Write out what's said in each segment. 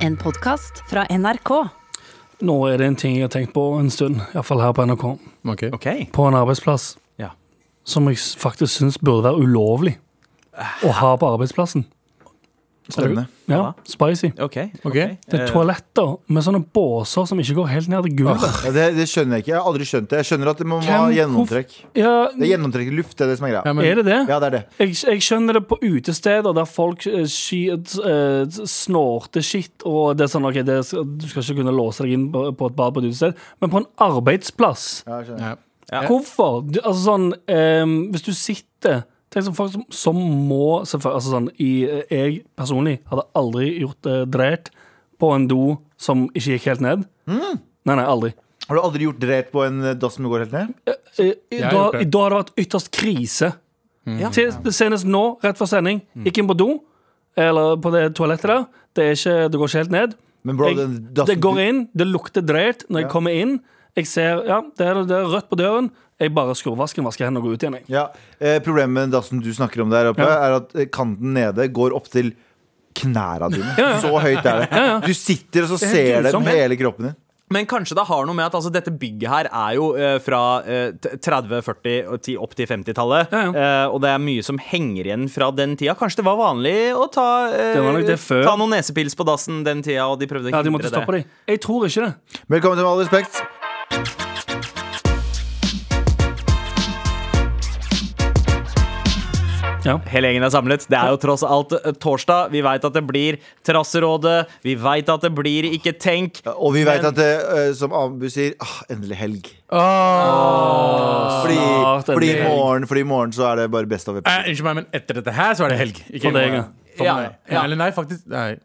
En podkast fra NRK. Nå er det en ting jeg har tenkt på en stund, iallfall her på NRK. Ok. Okay. På en arbeidsplass Ja. som jeg faktisk syns burde være ulovlig å ha på arbeidsplassen. Spennende. Ja, Spicy. Ok. okay. Det er Eh, toaletter med sånne båser som ikke går helt ned til gulvet. Ja, det, det skjønner jeg ikke. Jeg har aldri skjønt det. Jeg skjønner at det må ha gjennomtrekk. Ja, Det er gjennomtrekk i luft, det er det som er greia. er det det Ja, det er det. Jeg, jeg skjønner det på utesteder der folk eh, sky, eh, snorter skitt, og det er sånn, ok, det, du skal ikke kunne låse deg inn på, på et bad på et utested, men på en arbeidsplass Ja, jeg skjønner. Ja. Hvorfor? Du, altså sånn um, Hvis du sitter Tenk sånn folk som, som må altså sånn, i, Jeg personlig hadde aldri gjort det drept på en do som ikke gikk helt ned. Nei, nei, aldri. Har du aldri gjort dreit på en do dass som går helt ned? Eh, I, har da. Dag har det vært ytterst krise. Ja. Til, senest nå, rett før sending, gikk inn på do, eller på det toalettet der. Det, er ikke, det går ikke helt ned. Men bro, Jeg, den det går inn, det lukter dreit når jeg kommer inn. Jeg ser, ja, det er, det er rødt på døren. Jeg bare skrur vasken, vasker hendene og går ut igjen. Jeg. Ja, eh, Problemet med dassen du snakker om der oppe, Ja. er at eh, kanten nede går opp til knærne dine. Ja, ja. Så høyt er det. Du sitter og så er ser det med hele kroppen din. Men kanskje det har noe med at altså, dette bygget her er jo eh, fra eh, 30-, 40- opp til 50-tallet. Ja, ja. Eh, og det er mye som henger igjen fra den tida. Kanskje det var vanlig å ta, eh, Det det ta noen nesepils på dassen den tida, og de prøvde å Ja, de måtte stoppe det. De. Jeg tror ikke det. Velkommen til Med all respekt. Ja. Hele gjengen er samlet. Det er jo tross alt eh, torsdag. Vi veit at det blir Terrasserådet. Vi veit at det blir Ikke tenk. Og vi vet Men- at det, eh, som Abu sier, ah, endelig helg. Oh, Fordi, Snart fordi, i morgen, fordi i morgen så er det bare best av Eh, episode. Unnskyld meg, men etter dette her så er det helg. Ikke For deg, ja. For Ja, meg. ja. Eller nei, faktisk. Nei.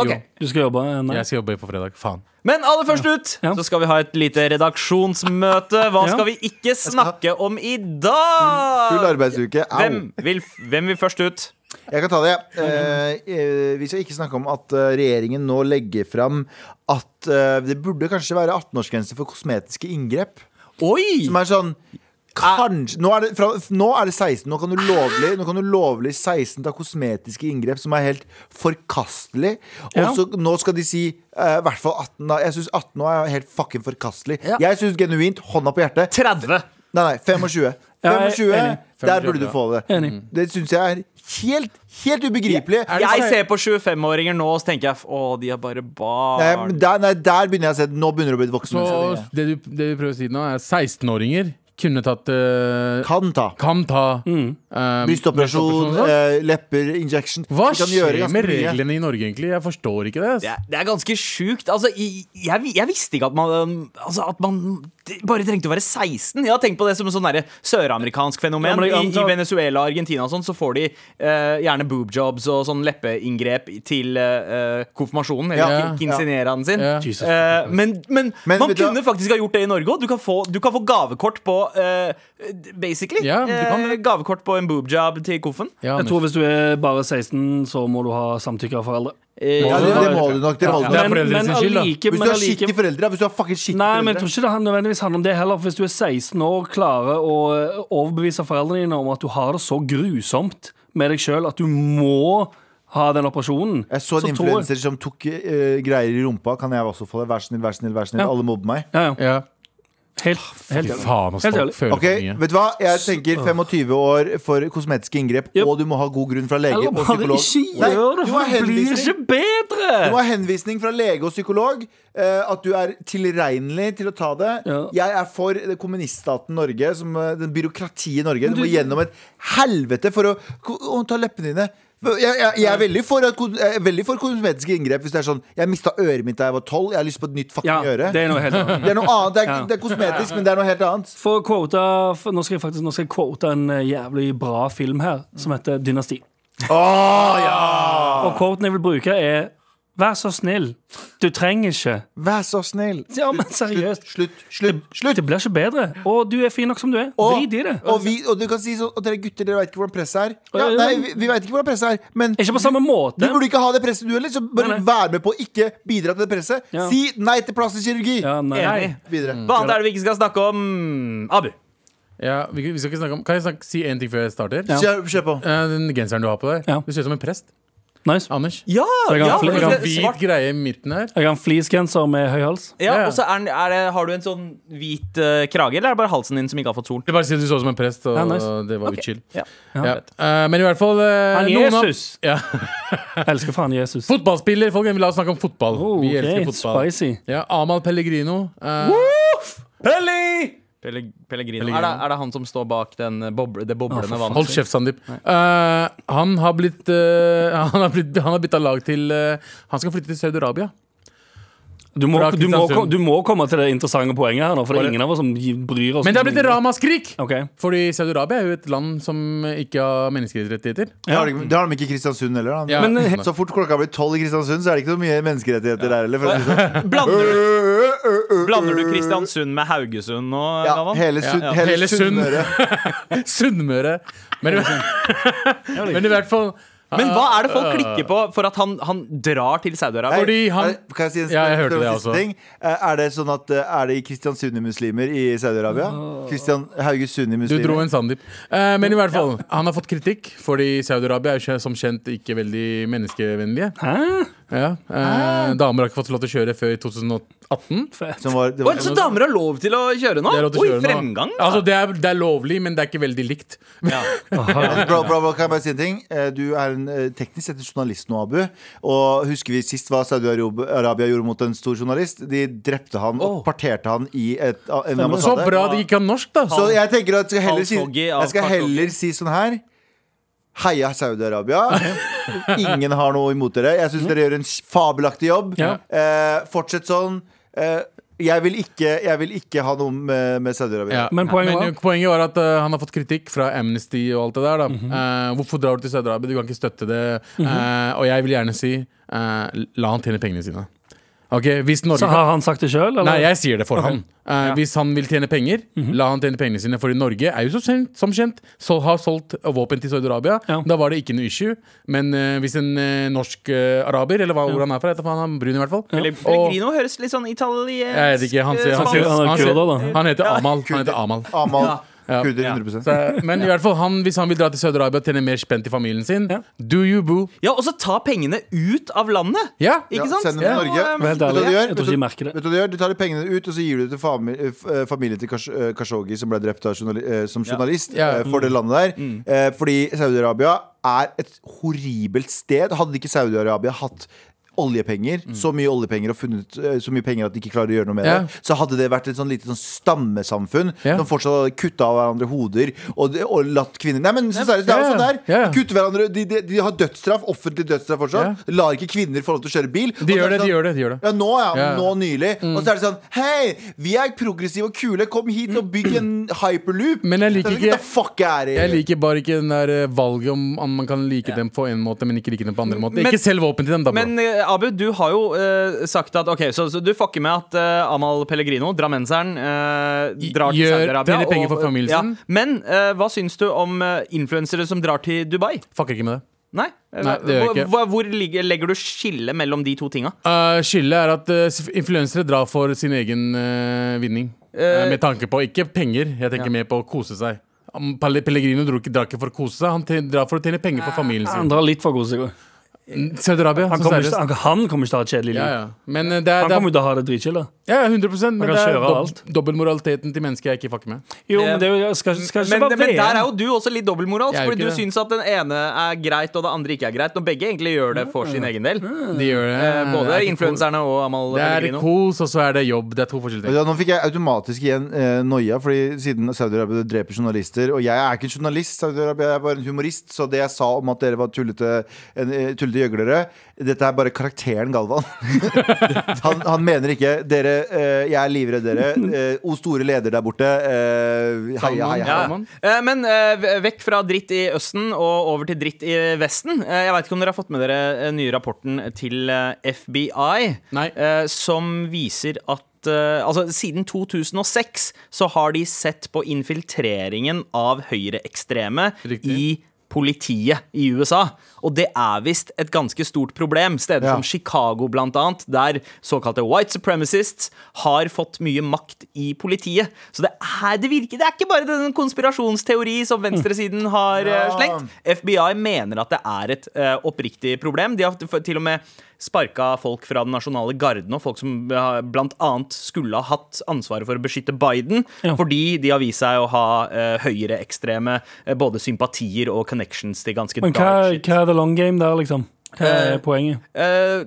Ok. Jo, Du skal jobbe? eh, Nei. jeg skal jobbe på fredag. Faen. Men aller først ut Ja. så skal vi ha et lite redaksjonsmøte. Hva Ja. skal vi ikke snakke om i dag? Full arbeidsuke. Au. Hvem vil, hvem vil først ut? Jeg kan ta det. Eh, eh, vi skal ikke snakke om at eh, regjeringen nå legger fram at eh, det burde kanskje være 18-årsgrense for kosmetiske inngrep. Oi! Som er sånn Kanskje, nå, er det, fra, nå er det 16. Nå kan du lovlig Nå kan du lovlig 16 ta kosmetiske inngrep som er helt forkastelig. Og Ja. så nå skal de si i uh, hvert fall 18. da. Jeg syns 18 år er helt fucking forkastelig. Ja. Jeg syns genuint, hånda på hjertet 30. Nei, nei, 25. Ja, er 25. Der burde du få det. Enig. Det syns jeg er helt, helt ubegripelig. Ja, Jeg ser på 25-åringer nå og så tenker jeg å, de er bare Nei, barn. der, nei, der begynner jeg å se Nå begynner det å bli et voksen Så det du, det du prøver å si nå, er 16-åringer kunne tatt uh, Kan ta. Kan ta Mm. uh, sånn. eh, lepper, injection. Hva skjer med reglene i Norge, egentlig? Jeg forstår ikke det. Det er, det er ganske sjukt. Altså, jeg, jeg, visste ikke at man, altså, at man bare trengte å være 16. Jeg har tenkt på det som en sånn søramerikansk fenomen. Ja, men I, I Venezuela Argentina og sånn, så får de eh, gjerne boobjobs og sånn leppeinngrep til eh, konfirmasjonen, eller Ja. ja. sin. Ja. Eh, men, men, Men man kunne du faktisk ha gjort det i Norge òg. Du, kan få- du kan få gavekort på Basically. Ja, du kan det. Eh, gavekort på en boobjob til Koffen. Ja, Jeg tror hvis du er bare 16, så må du ha samtykke av foreldre. Eh, Ja, det, det må du nok. Det må Ja. du Det er nok. foreldrenes men skyld, da. allike- Hvis du har i foreldre. Hvis du har fucking skittige Nei, men jeg tror ikke det nødvendigvis handler om det heller. For hvis du er 16 år, klarer å eh, overbevise foreldrene dine om at du har det så grusomt med deg sjøl at du må ha den operasjonen Jeg så en influenser som tok uh, greier i rumpa. Kan jeg også få det? Vær snill, vær snill. vær snill Ja. Alle mobber meg. Ja, ja. Helt, helt Fy faen, Helt ærlig. Ok, vet du hva? Jeg tenker 25 år for kosmetiske inngrep, Yep. og du må ha god grunn fra lege Eller og psykolog. ikke Nei, gjør det, du må ha blir henvisning. ikke bedre! Du må henvisning fra lege og psykolog. Uh, at du er tilregnelig til å ta det. Ja. Jeg er for det kommuniststaten Norge, som, eh, den byråkratiet Norge. Du, du- må gjennom et helvete for å, å ta leppene dine. Jeg, jeg, jeg, er veldig for, at, jeg er veldig for kosmetiske inngrep. Hvis det er sånn Jeg mista øret mitt da jeg var tolv. Jeg har lyst på et nytt fucking Ja, øre. det er noe helt annet. Det er annet. Det er, det er kosmetisk, men det er noe helt annet. For quota, for nå skal jeg faktisk nå skal jeg quote en eh, jævlig bra film her, som heter Dynasti. Åh, ja! Og quoten jeg vil bruke, er Vær så snill, du trenger ikke. Vær så snill. Ja, men seriøst. Slutt, slutt, slutt. Det blir ikke bedre. Og du er fin nok som du er. Og, Drit i det. og, vi, og du kan si sånn Og dere gutter, dere veit ikke hvordan presset er. Ja, nei, vi, vi vet ikke hvordan presset er, men Ikke på samme måte. du burde ikke ha det presset du heller, så bare Nei, nei. vær med på å ikke bidra til det presset. Ja. Si nei til plastisk kirurgi. Ja, nei. Enig. Videre. Hva annet er det vi ikke skal snakke om? Abu. Ja, vi, vi skal ikke snakke om Kan jeg snakke, si én ting før jeg starter? Ja. Kjør, kjør på. uh, den genseren du har på deg, Ja. du ser ut som en prest. Nice. Anders. Ja! jeg har, ja fli- En hvit greie i midten her. Jeg har en fleecegenser med høy hals. Ja, Ja. og så er, er det, Har du en sånn hvit uh, krage, eller er det bare halsen din som ikke har fått sol? Det bare sier du så ut som en prest, og Ja, nice. det var okay. uchill. chill. Ja. Ja. Uh, men i hvert fall uh, Han Jesus! av-. Jeg elsker faen Jesus. Fotballspiller, folk. Vi la oss snakke om fotball. Oh, Vi elsker fotball. Spicy. Ja, Amal Pellegrino. eh, Pelli! Pelleg- Pellegrino. Pellegrino. Er, det, er det han som står bak den boble, det boblende vannet? Hold kjeft, Sandeep. Uh, han har blitt uh, Han har, blitt, han har bytta lag til uh, Han skal flytte til Saudi-Arabia. Du må, du, må, du må komme til det interessante poenget her nå, for det er ingen av oss som gi- bryr oss. Men det har blitt et ramaskrik! Ok. Fordi Saudi-Arabia er jo et land som ikke har menneskerettigheter. Det har, de, det har de ikke i Kristiansund heller. Da. Ja. Men, eh, så fort klokka blir tolv i Kristiansund, så er det ikke så mye menneskerettigheter der heller. For å si det sånn. Blander du, blander du. Kristiansund med Haugesund nå, Ja, Galvan? hele, Sund, Ja, ja. hele, Hele Sund. Sunnmøre. Sunnmøre. Men, men i hvert fall Men hva er det folk klikker på for at han, han drar til Saudi-Arabia? Fordi han- Kan jeg si en Ja, jeg hørte det siste også. ting? Eh, Er det sånn at eh, Er det Kristian Sunni-muslimer i Saudi-Arabia? Kristian Du Haugesund-muslimer. dro en Sandeep. Eh, men i hvert fall, han har fått kritikk, fordi Saudi-Arabia er jo som kjent ikke veldig menneskevennlige. Hæ? Ja, eh, damer har ikke fått lov til å kjøre før i 2018. Som var, det Oi, var, så damer har lov til å kjøre nå? Å Oi, kjøre nå. fremgang! Altså, det, er, det er lovlig, men det er ikke veldig likt. Ja. bra, bra, bra, kan jeg bare si en ting? Eh, Du er en eh, teknisk sett journalist nå, Abu. Og husker vi sist hva Saudi-Arabia gjorde mot en stor journalist? De drepte han og Oh. parterte han i et, en Så bra det ikke kan norsk, da. Så jeg tenker at jeg skal heller si, jeg skal heller si sånn her Heia Saudi-Arabia. Ingen har noe imot dere. Jeg syns dere gjør en fabelaktig jobb. Ja. Eh, fortsett sånn. Eh, jeg, vil ikke, jeg vil ikke ha noe med, med Saudi-Arabia. Ja. Men poenget var- Men poenget var at uh, han har fått kritikk fra Amnesty og alt det der. Da. uh, hvorfor drar du til Saudi-Arabia? Du kan ikke støtte det. Eh, og jeg vil gjerne si eh, la han tjene pengene sine. Ok, hvis Norge Så har han sagt det sjøl, eller? Nei, jeg sier det for okay. han. Eh, Hvis han vil tjene penger, la han tjene pengene sine. For i Norge er jo så kjent, som kjent så har solgt våpen til Saudi-Arabia. Ja. Da var det ikke noe issue. Men uh, hvis en uh, norsk araber, eller hva, hvor han er fra, heter han er brun i hvert fall Eller Og- Pellegrino høres litt sånn italiensk Jeg vet ikke, han, sier- han, sier- Han er han, han heter Amal. Han heter Amal. Amal. Ja. Kurder Ja. 100 Så, men i hvert fall han, hvis han vil dra til Saudi-Arabia og tjene mer spent i familien sin, Ja. do you boo? Ja, og så ta pengene ut av landet! Ja. Ikke Ja, sant? send dem til Norge. Ja, Men helt Vet du hva jeg tror de merker det. Vet du hva du gjør? Du tar de pengene ut, og så gir du det til fami f- eh, familien til Kash eh, Khashoggi, som ble drept av journali eh, som journalist Ja. eh, for det landet der. Eh, fordi Saudi-Arabia er et horribelt sted. Hadde ikke Saudi-Arabia hatt oljepenger, så mye oljepenger og funnet eh, så mye penger at de ikke klarer å gjøre noe med yeah. det, så hadde det vært et sånn lite sånn stammesamfunn yeah. som fortsatt hadde kutta av hverandre hoder og, og latt kvinner Nei, men så seriøst, det er jo sånn der. Yeah. Kutter hverandre de, de, de har dødsstraff, offentlig dødsstraff fortsatt. Lar ikke kvinner få lov til å kjøre bil. De gjør det, sånn- de gjør det. de gjør det ja, nå, ja. Nå nylig. Og så er det sånn Hei, vi er progressive og kule. Kom hit og bygg en hyperloop. Men jeg liker ikke- fuck er of. Jeg liker bare ikke den der eh, valget om om man kan like dem på en måte, men ikke like dem på andre måter. Men- Ikke selv våpen til dem, da, bro. Men eh, Abu, du har jo eh, sagt at Ok, så, så du fucker med at eh, Amal Pellegrino, drammenseren, eh, drar til Saudi-Arabia. tjener penger for familien sin. Men eh, hva syns du om influensere som drar til Dubai? Fucker ikke med det. Nei? Eh, Nei, det gjør jeg hvor, ikke. hvor, hvor ligger, legger du skillet mellom de to tinga? Uh, Skillet er at uh, influensere drar for sin egen uh, vinning. Uh, med tanke på ikke penger, jeg tenker mer på å kose seg. Pellegrino drar ikke, for å kose seg, han drar for å tjene penger for familien sin. Han drar litt for å kose seg. Saudi-Arabia, Han han, han kommer ikke til å ha et kjedelig liv. Ja, ja. Men uh, det er, Han kommer er til å ha det dritchill. Ja, ja, 100% men det er dob alt. dobbeltmoraliteten til mennesker jeg ikke fucker med. Jo, men det er jo- skal, skal ikke Men, bare men VM. der er jo du også litt dobbeltmoralsk, fordi du det. syns at den ene er greit og det andre ikke er greit, når begge egentlig gjør det for sin egen del. De gjør det. Eh, Både er influenserne og Amal. Det er kos, og så er det jobb. Det er to forskjellige ting. Ja, nå fikk jeg automatisk igjen eh, noia, fordi siden Saudi-Arabia dreper journalister Og jeg er ikke en journalist, Saudi-Arabia er bare en humorist. Så det jeg sa om at dere var tullete, en, eh, tullete gjøglere, dette er bare karakteren Galvan. han, han mener ikke Dere, eh, jeg er livredd dere. Eh, o store leder der borte. Eh, heia, heia, heia. Ja. Eh, Men eh, vekk fra dritt i Østen og over til dritt i Vesten. Eh, Jeg vet ikke om dere har fått med dere den nye rapporten til FBI, Nei. som viser at Altså, Siden 2006 så har de sett på infiltreringen av høyreekstreme i politiet i USA. Og det er visst et ganske stort problem. Steder Ja. som Chicago, blant annet, der såkalte white supremacists har fått mye makt i politiet. Så det er, det virker, det er ikke bare den konspirasjonsteori som venstresiden har eh, Ja. slengt. FBI mener at det er et uh, oppriktig problem. De har til og med sparka folk fra den nasjonale garden og folk som bl.a. skulle ha hatt ansvaret for å beskytte Biden, Ja. fordi de har vist seg å ha uh, høyreekstreme uh, både sympatier og connections til ganske Men hva, hva er the long game der, liksom? Hva er Eh, poenget? Eh,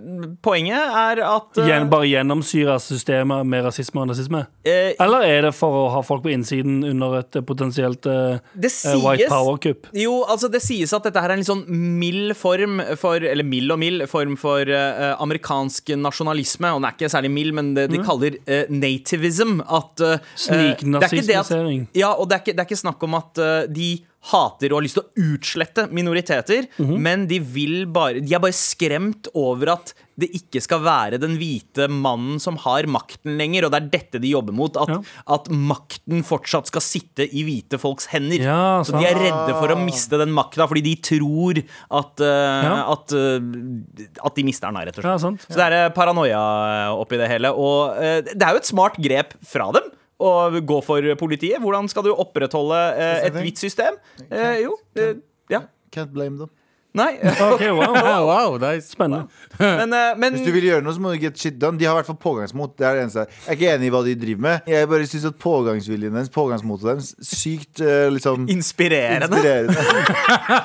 poenget er at eh, Gjen, bare gjennomsyre systemet med rasisme og nazisme? eh, Eller er det for å ha folk på innsiden under et potensielt eh, eh, white power-kupp? Jo, altså det sies at dette her er en litt sånn mild form for Eller mild og mild form for amerikansk nasjonalisme. Og den er ikke særlig mild, men det, de kaller uh, nativism. At Sniknazismesering. Ja, og det er, ikke, det er ikke snakk om at de hater og har lyst til å utslette minoriteter, Mhm. men de bare De er bare skremt over at det ikke skal være den hvite mannen som har makten lenger, og det er dette de jobber mot. At, Ja. at makten fortsatt skal sitte i hvite folks hender. Ja, så de er redde for å miste den makta fordi de tror at, uh, Ja. at, uh, at de mister den, her, rett og slett. Så det er eh, paranoia oppi det hele. Og uh, det er jo et smart grep fra dem. Å gå for politiet. Hvordan skal du opprettholde eh, et hvitt system? Eh, jo, eh, ja. Can't blame them. Nei. Ok, wow. wow. wow, det er Spennende. Men, uh, men Hvis du vil gjøre noe, så må du get shit done. De har i hvert fall pågangsmot. Det er det eneste. Jeg er ikke enig i hva de driver med. Jeg bare syns at pågangsviljen deres, pågangsmotet deres, sykt uh, liksom inspirerende. Inspirerende.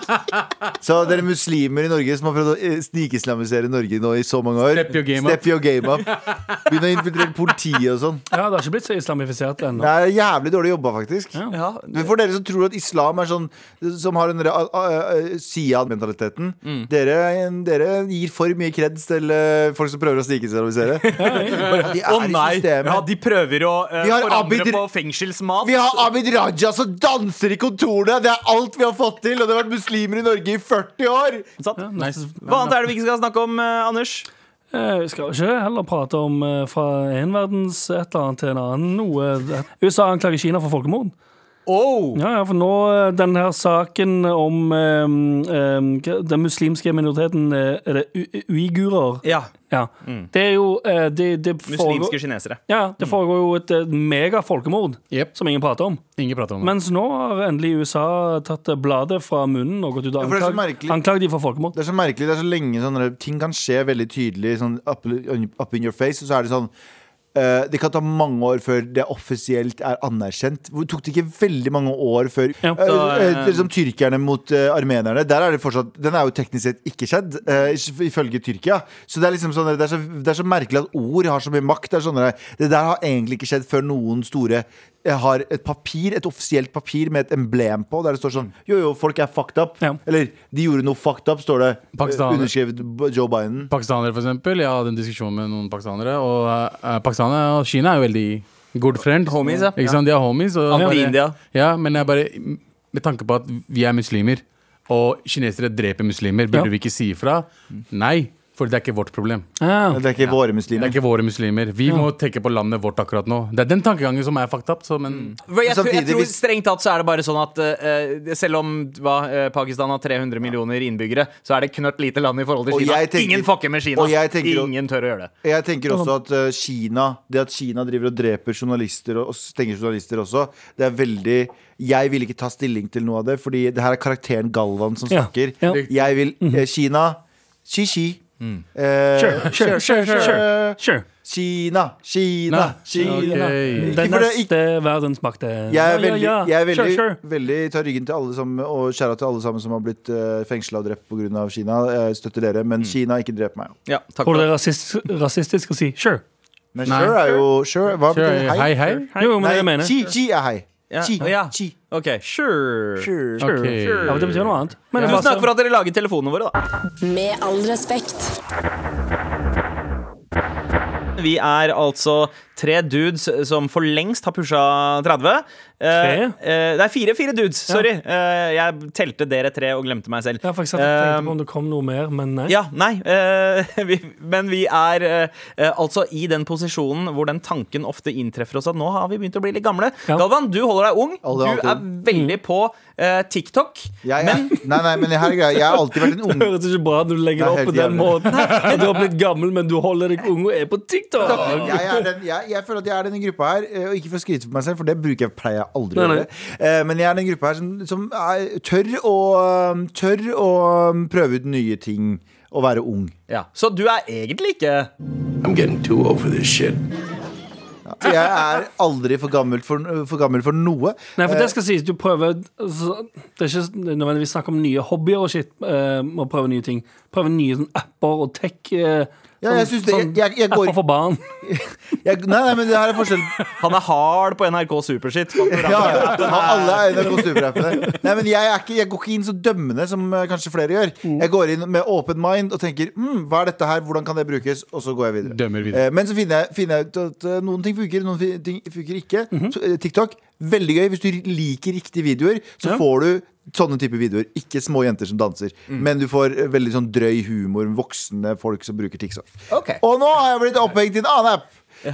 så dere muslimer i Norge som har prøvd å eh, snikislamisere Norge nå i så mange år Step your game up. Step your game up. Begynn å infiltrere politiet og sånn. Ja, det har ikke blitt så islamifisert ennå. Det er jævlig dårlig jobba, faktisk. Ja. Ja, For dere som tror at islam er sånn Som har en uh, uh, uh, Sia-mentaliteten Mm. dere, dere gir for mye kreds til uh, folk som prøver å snikislamisere. De Å i nei! Ja, de prøver å uh, forandre Abid- på fengselsmat. Vi har Abid Raja som danser i kontorene! Det er alt vi har fått til! Og det har vært muslimer i Norge i 40 år! Ja, nice. Hva annet er det vi ikke skal snakke om, uh, Anders? Eh, Vi skal ikke heller prate om eh, fra en verdens et eller annet til en annen noe. USA anklager Kina for folkemord. Oh. Ja, ja, for nå eh, den her saken om um, um, den muslimske minoriteten eh, Er det uigurer? Ja. Ja. Det er jo eh, det, det foregår, Muslimske kinesere. ja, det foregår jo et eh, mega folkemord Yep. som ingen prater om. Ingen prater om det. Mens nå har endelig USA tatt bladet fra munnen og gått ut og Ja, merkelig. anklagd de for folkemord. Det er så merkelig. Det er så lenge sånne ting kan skje veldig tydelig sånn up, up in your face, og så er det sånn eh, det kan ta mange år før det offisielt er anerkjent. Det Tok det ikke veldig mange år før Ja. da, uh, eh, eh, Liksom Tyrkerne mot eh, armenerne. Der er det fortsatt Den er jo teknisk sett ikke skjedd, eh, ifølge Tyrkia. Så det er liksom sånn Det er så, det er så merkelig at ord har så mye makt. Det, sånn, det der har egentlig ikke skjedd før noen store eh, har et papir, et offisielt papir med et emblem på, der det står sånn Jo, jo, folk er fucked up. Ja. Eller de gjorde noe fucked up, står det. eh, Pakistaner. Underskrevet Joe Biden. Pakistanere, for eksempel. Jeg hadde en diskusjon med noen pakistanere, og uh, pakistanere og Kina er jo veldig good friend. Homies, ja. Ikke sant? De er homies. Og Anti-India. Ja, men jeg bare Med tanke på at vi er muslimer, og kinesere dreper muslimer, burde Ja. vi ikke si ifra? Nei, for det er ikke vårt problem. Ah. Det er ikke våre Det muslimer. er ikke våre muslimer. Vi må tenke på landet vårt akkurat nå. Det er den tankegangen som er fucked up. Så, men mm. Jeg, tror- jeg tror Strengt tatt så er det bare sånn at uh, selv om hva, uh, Pakistan har 300 millioner innbyggere, så er det knørt lite land i forhold til Og Kina. jeg tenker- Ingen fucker med Kina. og jeg tenker- Ingen tør å gjøre det. Jeg tenker også at uh, Kina Det at Kina driver og dreper journalister og, og stenger journalister også, det er veldig Jeg vil ikke ta stilling til noe av det, fordi det her er karakteren Galvan som snakker. ja. ja. Jeg vil eh, Kina Xi-Xi. Eh, Sure, sure, sure, sure, sure. sure. Kina, Kina, Kina. Den neste verdensmakt er Jeg er veldig, ja, ja, jeg er veldig, sure. veldig tar ryggen til alle som, og skjæra til alle sammen som har blitt uh, fengsla og drept pga. Kina. Jeg støtter dere, men Kina ikke drep meg. Ja, takk Tror du det er rasist, rasistisk å si sure? Men sure er jo Sure, hva Sure, betyr hei, hei. Jo, men Nei, jeg mener. Qi, qi er hei. Ja, Xi, ja. Chi. OK, sure. Sure. Sure. Ok. Ja, men det betyr noe annet. Men det Tusen takk for at dere lager telefonene våre, da. Med all respekt. Vi er altså tre dudes som for lengst har pusha 30. Eh, eh, det er fire, fire dudes. Sorry. Uh, jeg telte dere tre og glemte meg selv. Jeg har faktisk tenkte Um, på om det kom noe mer, men nei. Ja, nei. uh, vi, men vi er eh, eh, altså i den posisjonen hvor den tanken ofte inntreffer oss at nå har vi begynt å bli litt gamle. Ja. Galvan, du holder deg ung. Aldri, Du er veldig på eh, TikTok. Jeg, jeg, nei, nei, men her er greia. Jeg har alltid vært en ung Det høres ikke bra når du legger det opp på den måten. Du har blitt gammel, men du holder deg ung og er på TikTok. jeg, er den, jeg, jeg føler at jeg er den gruppa her, eh, og ikke for å skryte på meg selv, for det bruker jeg pleier jeg aldri Nei, nei. gjøre. Eh, Men jeg er den gruppa her som, som er, tør, å, tør å um, prøve ut nye ting og være ung. Ja. Så du er egentlig ikke I'm getting too old for this shit. Så jeg er aldri for gammel for, for, gammel for noe. Nei, for det Eh, skal sies, du prøver altså, Det er ikke nødvendigvis snakk om nye hobbyer og shit. Uh, å prøve nye ting. Prøve nye sånn, apper og tech. Ja, jeg synes det- jeg- jeg- jeg går- for banen. jeg, nei, nei, men det her er forskjell. Han er hard på NRK Supershit. Ja, ja, alle er NRK Superrappene. Nei, men jeg, er ikke, jeg går ikke inn så dømmende som eh, kanskje flere gjør. Jeg går inn med open mind og tenker mm, hva er dette her, hvordan kan det brukes? Og så går jeg videre. Videre. Eh, Men så finner jeg, finner jeg ut at eh, noen ting funker, noen ting funker ikke. Så, eh, TikTok, veldig gøy. Hvis du liker riktige videoer, så får du sånne type videoer. Ikke små jenter som danser, men du får eh, veldig sånn drøy humor. Voksne folk som bruker TikTok. Okay. Og nå har jeg blitt opphengt i en annen app.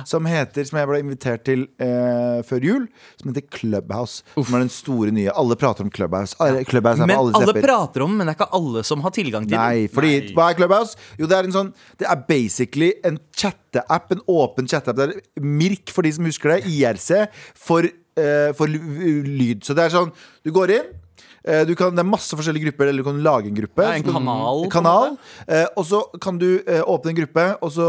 Som heter, som jeg ble invitert til eh, før jul, som heter Clubhouse. Som er den store nye. Alle prater om Clubhouse. Alle- Clubhouse Men alle alle prater om men det er ikke alle som har tilgang til det. Nei, fordi hva er Clubhouse? Jo, det er en sånn Det er basically en chatteapp, en åpen chatteapp. Det er Mirk, for de som husker det. IRC for, eh, for lyd. Så det er sånn Du går inn. Eh, Du kan, det er masse forskjellige grupper, eller du kan lage en gruppe. En Så kan- kanal, kanal eh, og så kan du eh, åpne en gruppe, og så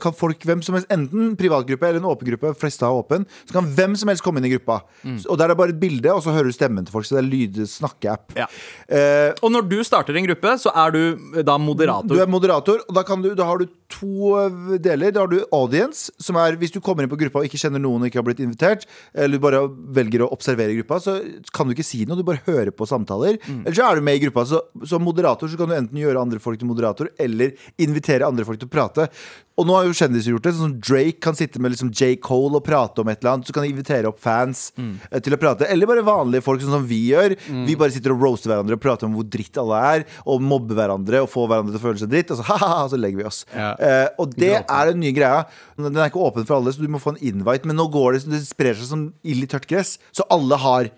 kan folk, hvem som helst, enten privatgruppe eller en åpen gruppe, fleste har åpen, så kan hvem som helst komme inn i gruppa. Mm. Og der er det bare et bilde, og så hører du stemmen til folk. Så det er lyd-snakkeapp. Ja. Eh, Og når du starter en gruppe, så er du da moderator. du er moderator, og da, kan du, da har du to eh, deler. Da har du audience, som er hvis du kommer inn på gruppa og ikke kjenner noen og ikke har blitt invitert, eller du bare velger å observere gruppa, så kan du ikke si noe, du bare hører på samtaler. Eller så er du med i gruppa. Så som moderator så kan du enten gjøre andre folk til moderator, eller invitere andre folk til å prate. Og nå har jo kjendiser gjort det. Sånn som Drake kan sitte med liksom J. Cole og prate om et eller annet. Så kan de invitere opp fans mm. til å prate. Eller bare vanlige folk, sånn som vi gjør. Vi bare sitter og roaster hverandre og prater om hvor dritt alle er. Og mobber hverandre og får hverandre til å føle seg dritt. Og så, ha-ha, så legger vi oss. Ja. Eh, og det er den nye greia. Den er ikke åpen for alle, så du må få en invite. Men nå går det, det sprer seg som ild i tørt gress. Så alle har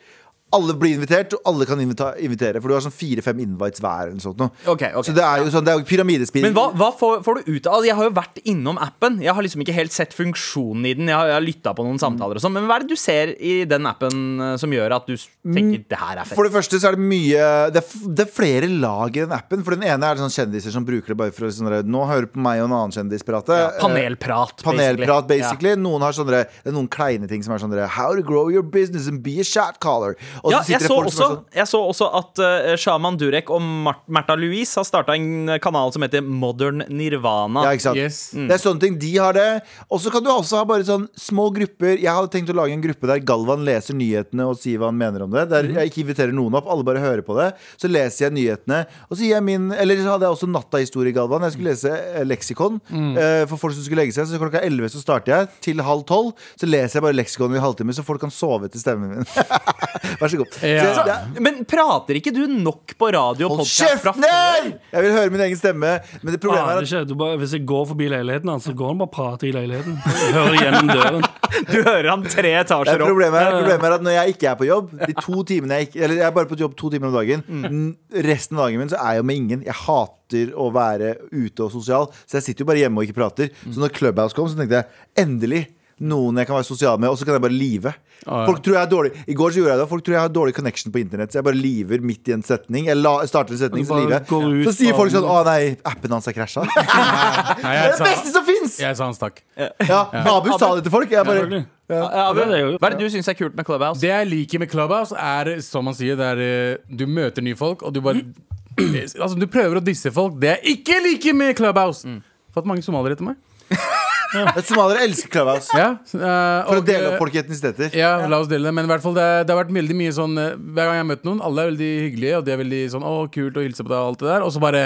alle blir invitert, og alle kan invitere. For du har sånn fire-fem invites hver. Eller sånt, okay. ok. Så det er jo sånn, det er jo pyramidespinn. Men hva, hva får, får du ut av altså, Jeg har jo vært innom appen. Jeg har liksom ikke helt sett funksjonen i den. Jeg har, jeg har lytta på noen samtaler og sånn. Men hva er det du ser i den appen eh, som gjør at du tenker det her er fett? For det første så er det mye Det er, det er flere lag i den appen. For den ene er det sånn kjendiser som bruker det bare for å sånn Nå hører på meg og en annen kjendis prate. Ja, panelprat, Eh, Panelprat, basically. basically. Noen har sånne, det noen kleine ting som er sånn How to grow your business and be a chat caller. Og Ja, jeg det så, folk også, sånn, jeg så også at uh, Shaman Durek og Mar Märtha Louise har starta en kanal som heter Modern Nirvana. ja, ikke sant? Yes. Det er sånne ting. De har det. Og så kan du også ha bare sånn små grupper. Jeg hadde tenkt å lage en gruppe der Galvan leser nyhetene og sier hva han mener om det. Der Mhm. jeg ikke inviterer noen opp, alle bare hører på det. Så leser jeg nyhetene, og så gir jeg min Eller så hadde jeg også Natta-historie, Galvan. Jeg skulle lese eh, leksikon Mm. uh, for folk som skulle legge seg. Så klokka 11 så starter jeg. Til halv tolv så leser jeg bare leksikon i en halvtime, så folk kan sove til stemmen min. Vær så god. Ja. Så, det er- Men prater ikke du nok på radio og Hold kjeft fra før? Jeg vil høre min egen stemme. Men det problemet Aner er at. Du bare, hvis jeg går forbi leiligheten hans, så går han bare og prater i leiligheten. Jeg hører gjennom døren. Du hører han tre etasjer er opp. problemet, er, problemet er at når jeg ikke er på jobb De to timene jeg ikke Eller jeg er bare på jobb to timer om dagen mm. Resten av dagen min så er jeg jo med ingen Jeg hater å være ute og sosial Så jeg sitter jo bare hjemme og ikke prater Så når Clubhouse kom så tenkte jeg Endelig noen jeg kan være sosial med Og så kan jeg bare live ja. Folk tror jeg er dårlig I går så gjorde jeg det Folk tror jeg har dårlig connection på internett Så jeg bare liver midt i en setning Jeg la, starter en setning, så liver jeg ut Så sier folk sånn. Å nei, appen hans er krasja. Det er det beste som finnes jeg sa hans takk. Ja, Abu sa det til folk Jeg bare Ja, det er det. Hva er det du syns er kult med Clubhouse? Det jeg liker med Clubhouse, er som man sier, det er eh, du møter nye folk, og du bare Altså, du prøver å disse folk. Det jeg ikke liker med Clubhouse Fått mange somaliere etter meg. Somaliere elsker Clubhouse. Ja, uh, For å dele eh, opp folk i etnisiteter. Ja, la oss dele det. Men i hvert fall, det, det har vært veldig mye sånn eh, Hver gang jeg har møtt noen, alle er veldig hyggelige, og de er veldig sånn 'Å, kult å hilse på deg', og alt det der. Og så bare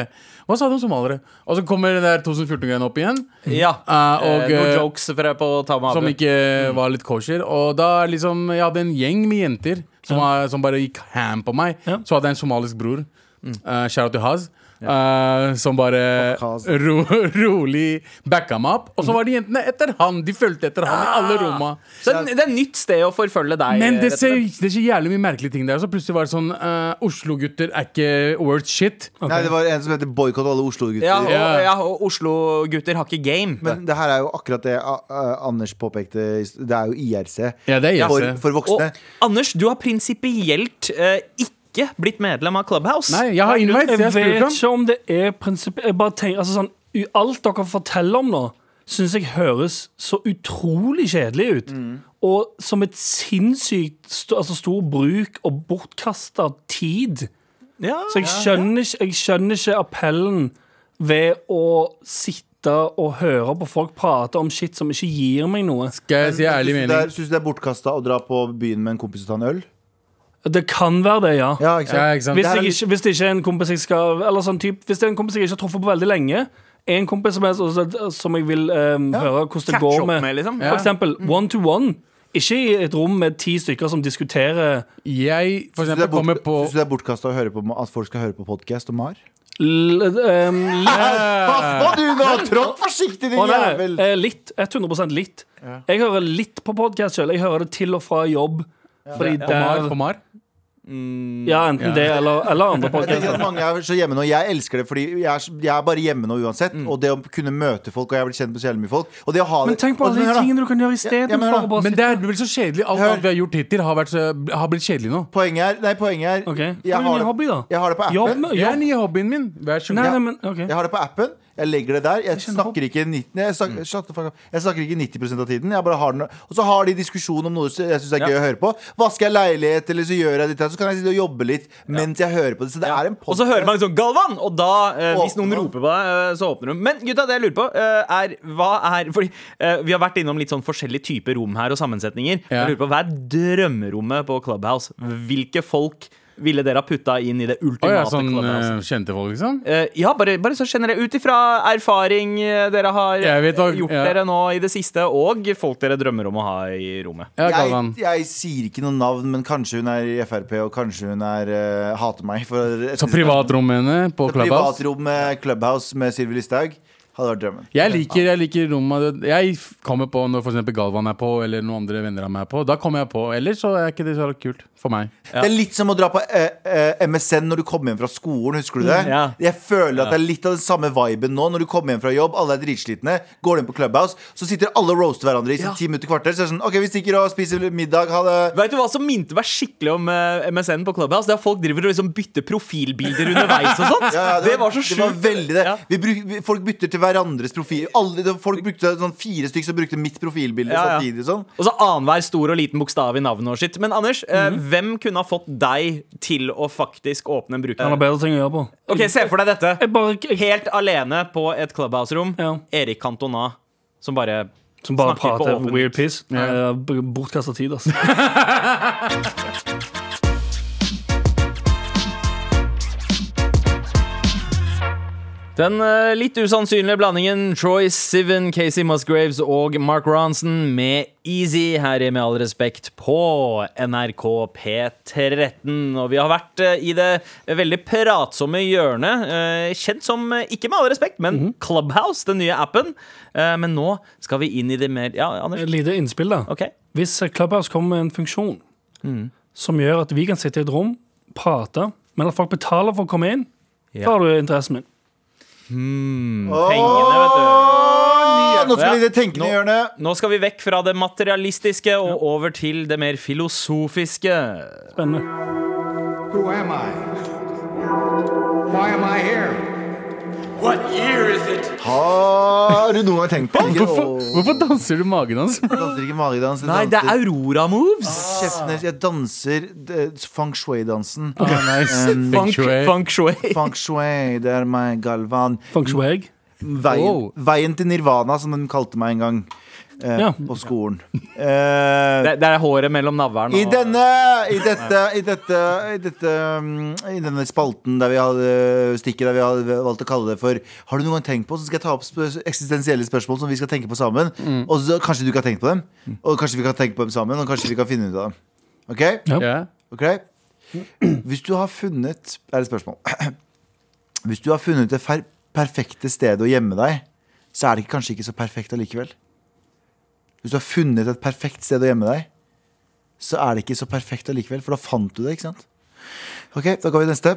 Hva sa du om somaliere? Og så kommer den der 2014-greiene opp igjen. Ja. Uh, og, eh, noen jokes på Ta med Som ikke ikke var litt kosher. Og da liksom Jeg hadde en gjeng med jenter som, var, som bare gikk ham på meg. Ja. Så hadde jeg en somalisk bror. Uh, shout out to Haz. Eh, som bare ro, rolig backa meg opp. Og så var det jentene etter han. De fulgte etter han i alle romma. Så det er et nytt sted å forfølge deg. Men det ser, det ser jævlig mye merkelige ting der. Så plutselig var det sånn uh, Oslo-gutter er ikke worth shit. Nei, det var en som heter Boikott alle Oslo-gutter. ja, og, Ja. ja, og Oslo-gutter har ikke game. Men det her er jo akkurat det uh, uh, Anders påpekte. Det er jo IRC. Ja, det er IRC. for voksne. Og Anders, du har prinsipielt uh, ikke blitt medlem av Clubhouse. Nei, jeg har invite, Jeg jeg vet ikke om det er prinsipp... Jeg bare tenker, altså sånn Alt dere forteller om nå, syns jeg høres så utrolig kjedelig ut. Mm. Og som et sinnssykt st altså stor bruk og bortkasta tid. Ja, Så jeg skjønner, ikke, jeg skjønner ikke appellen ved å sitte og høre på folk prate om shit som ikke gir meg noe. Skal jeg si ærlig Syns du det er- mening? syns du det er bortkasta å dra på byen med en kompis og ta en øl? Det kan være det, ja. Ja, ikke sant? Ja, ikke sant? Hvis, Det er jeg ikke, hvis det ikke er en kompis jeg skal Eller sånn typ, Hvis det er en kompis jeg ikke har truffet på veldig lenge En kompis som, er, som jeg vil ehm, høre hvordan det Catch går up med, med, liksom. Ja. For eksempel one to one Ikke i et rom med ti stykker som diskuterer Jeg for Syns du det eksempel er bort- kommer på syns du det er bortkasta å høre på at folk skal høre på podkast om Mar? l, ehm, Pass på, du nå! Tråkk forsiktig, din Å, nei, jævel! eh, Litt. 100 litt. Jeg hører litt på podkast sjøl. Jeg hører det til og fra jobb. Fordi ja. Der Omar? Mm, Ja, enten Ja. det eller, eller andre podkaster. mange er så hjemme nå Jeg elsker det, fordi jeg er, jeg er bare hjemme nå uansett. Mm. Og det å kunne møte folk, og jeg har blitt kjent med så jævlig mye folk. Og det å ha Men tenk på alle de tingene du kan gjøre Ja, ja, men istedenfor det er vel så kjedelig. Alt alt vi har gjort hittil, har, vært, har blitt kjedelig nå. Poenget er Nei, poenget er okay. jeg, har det, hobby, jeg har det på Jobb appen. med Det er jobb. nye hobbyen min. Vær så god. Jeg har det på appen. Jeg legger det der. Jeg snakker ikke, 90, nei, jeg snakker, up. jeg snakker ikke 90 av tiden. Og så har de diskusjon om noe jeg syns er gøy å høre på. Vasker jeg leilighet, eller så gjør jeg ditt, så kan jeg sitte og jobbe litt mens jeg hører på det. Så det er en Og så hører man sånn 'Galvan!' Og da, eh, hvis noen roper på deg, eh, så åpner du. Men gutta, det jeg lurer på, eh, er hva er Fordi eh, vi har vært innom litt sånn forskjellige typer rom her og sammensetninger. Jeg lurer på, Hva er drømmerommet på Clubhouse? Hvilke folk ville dere ha putta inn i det ultimate? ultimate ja, sånn eh, kjente folk, liksom? Eh, ja, bare, bare så generelt ut ifra erfaring eh, dere har vet hva- gjort ja. dere nå i det siste, og folk dere drømmer om å ha i rommet. Jeg, jeg sier ikke noe navn, men kanskje hun er i Frp, og kanskje hun er uh, hater meg. For, Så henne på Clubhouse? Privatrom med Clubhouse med Sylvi Listhaug hadde vært drømmen. Jeg liker, jeg liker rommet Jeg kommer på når for eksempel Galvan er på, eller noen andre venner av meg er på. Da kommer jeg på. Ellers så er ikke det så kult for meg. Det er litt som å dra på eh, eh, MSN når du kommer hjem fra skolen. Husker du det? Ja. Jeg føler at det er litt av den samme viben nå. Når du kommer hjem fra jobb, alle er dritslitne, går inn på Clubhouse, så sitter alle og roaster hverandre i sånn ti minutter kvarter. Så er det sånn OK, vi stikker og spiser middag. Ha det. Vet du hva som minte meg skikkelig om eh, MSN på Clubhouse? Det er at folk driver og liksom bytter profilbilder underveis og sånt. Ja, var, det, var så Det var sjukt. veldig det. Ja. Vi bruk, vi, folk bytter til hverandres profil. Alle, folk brukte sånn Fire stykker som brukte mitt profilbilde Ja, ja. samtidig. Sånn. Og så annenhver stor og liten bokstav i navnet og shit. Men Anders, eh, Mhm. hvem kunne ha fått deg til å faktisk åpne en Han har bruker? bedre ting å gjøre på. Ok, Se for deg dette. Jeg bare jeg, Helt alene på et Clubhouse-rom. Ja. Erik Cantona som bare Som bare prater weird piss. Ja. Bortkasta tid, altså. Den eh, litt usannsynlige blandingen Troy Sivan, Casey Musgraves og Mark Ronson med Easy her i Med all respekt på NRK P13. Og vi har vært eh, i det veldig pratsomme hjørnet, eh, kjent som, ikke med all respekt, men Clubhouse, den nye appen. Men nå skal vi inn i det mer Ja, Et Anders? lite innspill, da. Okay. Hvis Clubhouse kommer med en funksjon som gjør at vi kan sitte i et rom, prate, men at folk betaler for å komme inn, da har du interessen min. Pengene, vet du. Nå skal vi i det tenkende hjørnet. Nå skal vi vekk fra det materialistiske og over til det mer filosofiske. Spennende. Who am I? Why am I here? Har du noen gang tenkt på det? Hvorfor, hvorfor danser du magedans? Jeg danser ikke magedans. jeg Nei, det er danser- Aurora Moves. Kjeften deres. Jeg danser eh, feng shui-dansen. Ah, nice. Um, Feng shui. Feng shui. Feng shui, det er meg, Galvan. Feng shui. Veien, Oh. veien til nirvana, som den kalte meg en gang eh, Ja. på skolen. Eh, Det, det er håret mellom navlen I og denne, i dette, i dette, i dette mm, I denne spalten der vi hadde stikket der vi hadde valgt å kalle det for Har du noen gang tenkt på Så skal jeg ta opp sp eksistensielle spørsmål som vi skal tenke på sammen. Og så kanskje du ikke har tenkt på dem. Og kanskje vi kan tenke på dem sammen, og kanskje vi kan finne ut av dem. OK? Ja. Ok Hvis du har funnet Er det et spørsmål Hvis du har funnet det perfekte stedet å gjemme deg Så er det kanskje ikke så perfekt allikevel Hvis du har funnet et perfekt sted å gjemme deg Så er det ikke så perfekt allikevel For da fant du det, ikke sant? Ok, da går vi til neste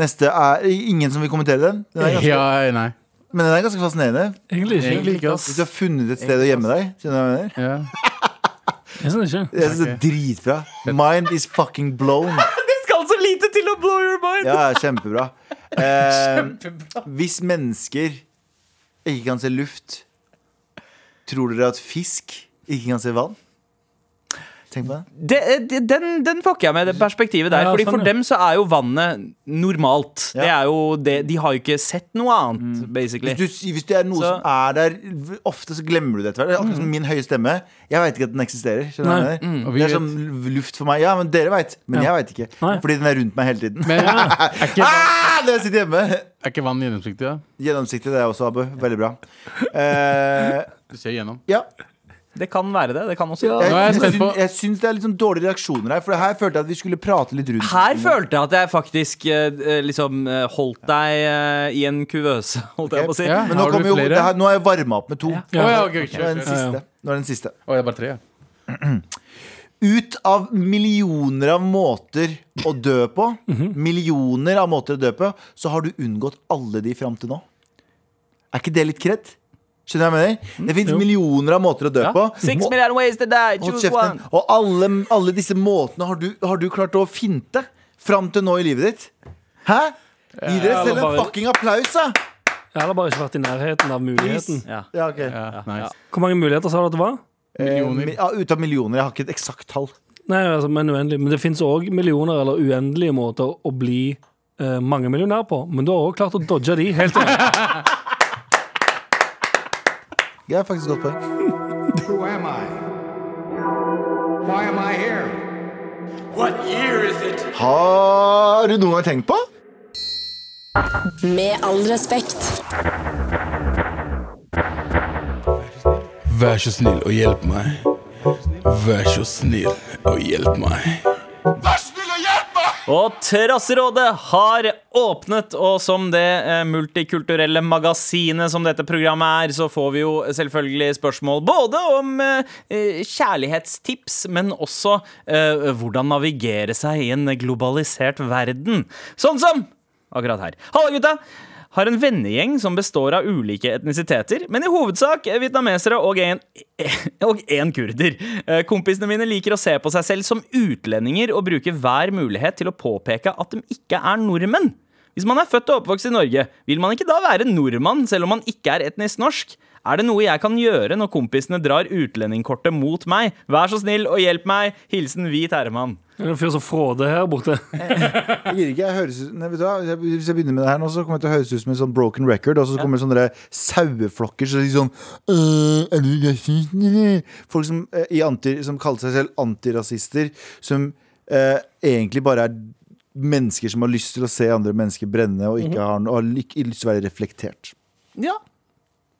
Neste er ingen som vil kommentere den Den er ganske, ja, nei. Men den er ganske fascinerende Egentlig ikke. Egentlig ikke, Hvis du har funnet et sted å gjemme deg Skjønner du hva jeg mener? Ja. Jeg synes ikke. Jeg synes det er dritbra Mind is fucking blown Det skal så lite til å blow your mind! Ja, kjempebra. Eh, hvis mennesker ikke kan se luft, tror dere at fisk ikke kan se vann? Tenk på det. Det, det, den, den fucker jeg med, det perspektivet der. Ja, Fordi sånn, For ja. dem så er jo vannet normalt. Det er jo det, de har jo ikke sett noe annet, basically. Hvis, du, hvis det er noe Så- som er der Ofte så glemmer du det etter hvert. Er Akkurat som min høye stemme. Jeg veit ikke at den eksisterer. Skjønner du vi Det er som luft for meg. Ja, men dere veit. Men Ja. jeg veit ikke. Nei. Fordi den er rundt meg hele tiden. Men er ikke, Ah, når jeg sitter hjemme! er ikke vann gjennomsiktig? da? Gjennomsiktig, det er også, Abu. Veldig bra. Uh, Du ser gjennom. ja. Det kan være det. Det kan også ja. jeg Jeg, syns, jeg syns det er litt sånn dårlige reaksjoner her. For her følte jeg at vi skulle prate litt rundt Her følte jeg at jeg faktisk eh, liksom eh, holdt deg eh, i en kuvøse, holdt jeg på å si. Ja. Men nå, jo, det her, nå har jeg varma opp med to. Ja. Ja. ja, okay, okay. Nå er den siste. Nå er den siste. Oh, jeg er bare tre, ja. Ut av millioner av måter å dø på, millioner av måter å dø på, så har du unngått alle de fram til nå. Er ikke det litt kred? Skjønner du hva jeg mener? Det fins millioner av måter å dø Ja. på. Six million ways to die, choose one. Og alle, alle disse måtene har du, har du klart å finte fram til nå i livet ditt. Hæ? Gi dere selv en fucking applaus, da! Jeg har bare ikke vært i nærheten av muligheten. Ja. Ja, ok ja nice. Hvor mange muligheter sa du at det var? Millioner. Eh, ja, ut av millioner. Jeg har ikke et eksakt tall. Nei, altså, men uendelig. Men det fins òg millioner eller uendelige måter å bli eh, mangemillionær på. Men du har òg klart å dodge de helt til. Det er faktisk et godt poeng. Who am I? Why am I here? What year is it? Har du noe å tenkt på? Med all respekt. Vær så snill og hjelp meg. Vær så snill og hjelp meg. Vær snill og Terrasserådet har åpnet, og som det eh, multikulturelle magasinet som dette programmet er, så får vi jo selvfølgelig spørsmål både om eh, eh, kjærlighetstips, men også hvordan navigere seg i en globalisert verden. Sånn som akkurat her. Halla, gutta! Har en vennegjeng som består av ulike etnisiteter, men i hovedsak vietnamesere og en, kurder. Eh, Kompisene mine liker å se på seg selv som utlendinger og bruker hver mulighet til å påpeke at de ikke er nordmenn. Hvis man er født og oppvokst i Norge, vil man ikke da være nordmann selv om man ikke er etnisk norsk? Er det noe jeg kan gjøre når kompisene drar utlendingkortet mot meg? Vær så snill og hjelp meg. Hilsen Hvit herremann. Det er en fyr som fråder her borte. Jeg gir ikke, jeg høres ut Nei, vet du hva? Hvis jeg- begynner med det her nå, så kommer jeg til å høres ut som en sånn broken record. Og så kommer det sånne saueflokker så sier sånn Er du rasist. Folk som, eh, i anti, som kaller seg selv antirasister, som eh, egentlig bare er mennesker som har lyst til å se andre mennesker brenne, og ikke har, og har lik- lyst til å være reflektert. Ja.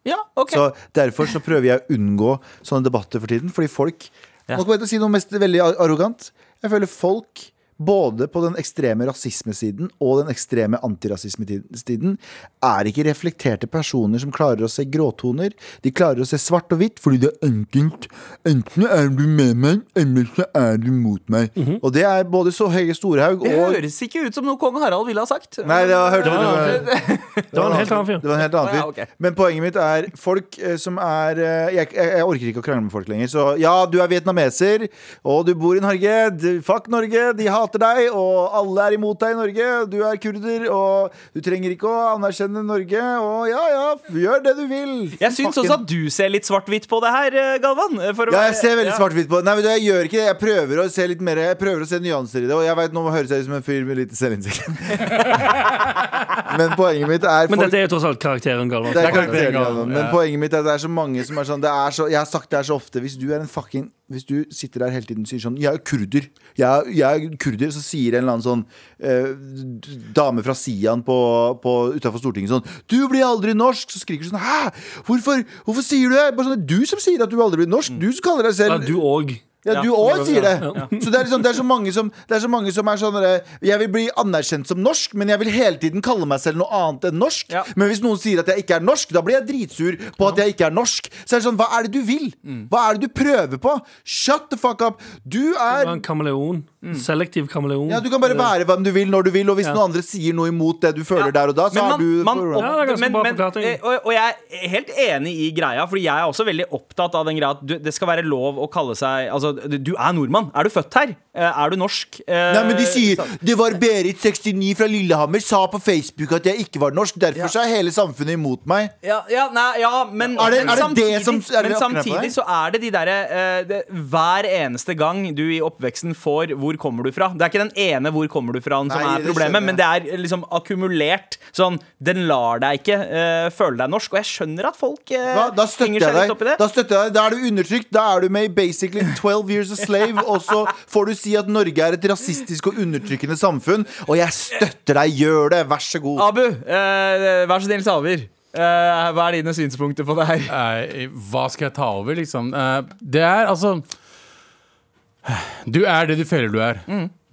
Ja, OK. Så Derfor så prøver jeg å unngå sånne debatter for tiden. Fordi folk. Nå kommer jeg til å si noe mest veldig arrogant. Jeg føler folk både på den ekstreme rasismesiden og den ekstreme antirasismesiden er ikke reflekterte personer som klarer å se gråtoner. De klarer å se svart og hvitt fordi det er enkelt. Enten er du med meg, eller så er du mot meg. Og det er både så Hege Storhaug det høres ikke ut som noe kong Harald ville ha sagt. Nei, det var, hørte Det var Det var en helt annen fyr. Det var en helt annen fyr. ja, okay. Men poenget mitt er folk eh, som er eh, jeg, jeg, jeg orker ikke å krangle med folk lenger. Så ja, du er vietnameser, og du bor i Norge. Fuck Norge, de hater hater deg, og alle er imot deg i Norge. Du er kurder, og du trenger ikke å anerkjenne Norge. Og ja, ja, gjør det du vil. Jeg syns også at du ser litt svart-hvitt på det her, eh, Galvan. eh, for å Ja, jeg ser veldig Ja. svart-hvitt på det. Nei, jeg gjør ikke det. Jeg prøver å se litt mer Jeg prøver å se nyanser i det. Og jeg vet, nå høres jeg ut som en fyr med lite selvinnsikt. Men poenget mitt er Men dette er jo tross alt karakteren Galvan. Det er karakteren, ja. Men poenget mitt er at det er så mange som er sånn det er så, Jeg har sagt det her så ofte. Hvis du er en fucking Hvis du sitter der hele tiden og sier sånn Jeg er kurder. Jeg jeg er kurder. Så sier en eller annen sånn eh, dame fra Sian på, på, utafor Stortinget sånn Du blir aldri norsk! Så skriker du sånn Hæ? Hvorfor, hvorfor sier du det? Bare sånn, det er du som sier at du aldri blir norsk. Du som kaller deg selv Ja, du òg. Ja, du òg sier det. Så det er, liksom, det, er så mange som, det er så mange som er sånn Jeg vil bli anerkjent som norsk, men jeg vil hele tiden kalle meg selv noe annet enn norsk. Ja. Men hvis noen sier at jeg ikke er norsk, da blir jeg dritsur på at jeg ikke er norsk. Så er det sånn, hva er det du vil? Hva er det du prøver på? Shut the fuck up. Du er En kameleon. Selektiv kameleon. ja, Du kan bare være hvem du vil når du vil, og hvis noen andre sier noe imot det du føler der og da, så Men er du man, opp, Ja, det er men, men, eh, og, og jeg er helt enig i greia, Fordi jeg er også veldig opptatt av den greia at du, det skal være lov å kalle seg Altså, du er nordmann. Er du født her? Eh, Er du norsk? Eh, Nei, men de sier Det var Berit 69 fra Lillehammer sa på Facebook at jeg ikke var norsk. Derfor så er hele samfunnet imot meg. ja, ja, nei, ja, men, Er det- men er det det som- er det men samtidig så er det de derre eh, Hver eneste gang du i oppveksten får 'hvor kommer du fra'? Det er ikke den ene 'hvor kommer du fra' som Nei, er problemet, men det er liksom akkumulert. Sånn, Den lar deg ikke eh, føle deg norsk. Og jeg skjønner at folk Hva? Da støtter henger seg litt opp i det. Da støtter jeg deg Da er du undertrykt. Da er du med i basically 12 years a slave. Og så får du si at Norge er et rasistisk og undertrykkende samfunn. Og jeg støtter deg. Gjør det. Vær så god. Abu, eh, vær så snill, Salver. Eh, hva er dine synspunkter på det her? Eh, hva skal jeg ta over, liksom? Eh, det er altså Du er det du føler du er.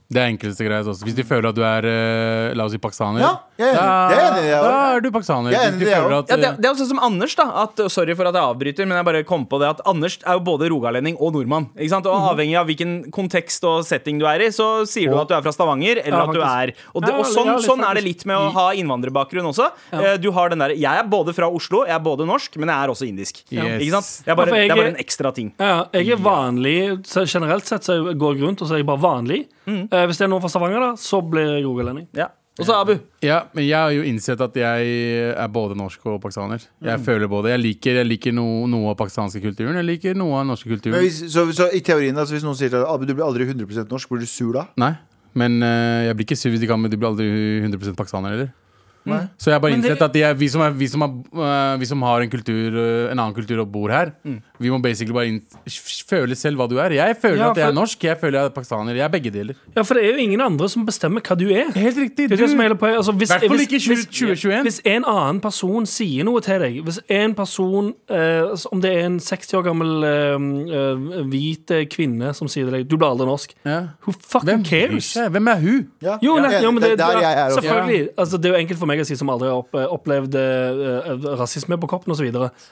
Det er enkleste greia. Hvis du føler at du er eh, La oss si pakistaner, Ja, jeg er enig. Det da er du pakistaner. Jeg er enig, du det er jeg Ja, det, det er også som Anders, da. At, sorry for at jeg avbryter, men jeg bare kom på det at Anders er jo både rogalending og nordmann. Ikke sant? Og Avhengig av hvilken kontekst og setting du er i, så sier du at du er fra Stavanger, eller Ja, at du er Og, det, og sånn, sånn er det litt med å ha innvandrerbakgrunn også. Eh, Du har den der, Jeg er både fra Oslo, jeg er både norsk, men jeg er også indisk. Yes. Ikke sant? Det er, bare, jeg det er bare en ekstra ting. Ja, jeg er vanlig så Generelt sett så går jeg rundt og så er jeg bare vanlig. Mm. Eh, hvis det er noen fra Stavanger, da, så blir jeg rogalending. Ja. Og så Abu. Ja, men jeg har jo innsett at jeg er både norsk og pakistaner. Jeg føler både Jeg liker, jeg liker no, noe av pakistanske kulturen. Jeg liker noe av den norske Men kulturen. hvis, så, så i teorien, altså, hvis noen sier til deg Abu, du blir aldri 100% norsk, blir du sur da? Nei. Men uh, jeg blir ikke sur hvis de kan, men du blir aldri 100% pakistaner heller. Nei. Så jeg har bare Men det- innsett at de er, vi, som er, vi, som er, eh, vi som har en kultur eh, En annen kultur og bor her, vi må basically bare inn, føle selv hva du er. Jeg føler Ja, at jeg for- er norsk, jeg føler jeg er pakistaner. Jeg er begge deler. Ja, for det er jo ingen andre som bestemmer hva du er. Helt riktig. Det er det som er hele poenget. Altså, hvis, Hvertfall hvis- ikke i hvis- 2021. Hvis en annen person sier noe til deg Hvis en person, eh, altså, om det er en 60 år gammel eh, eh, hvit eh, kvinne som sier til deg Du blir aldri norsk. Ja. Who fucking Hvem bryr cares? seg? Hvem er hun? Ja. Jo, Ja. nei, ja, men det, det er der jeg er også. Selvfølgelig. Altså, det er jo enkelt for meg si som aldri har opp, opplevd uh, rasisme på kroppen osv.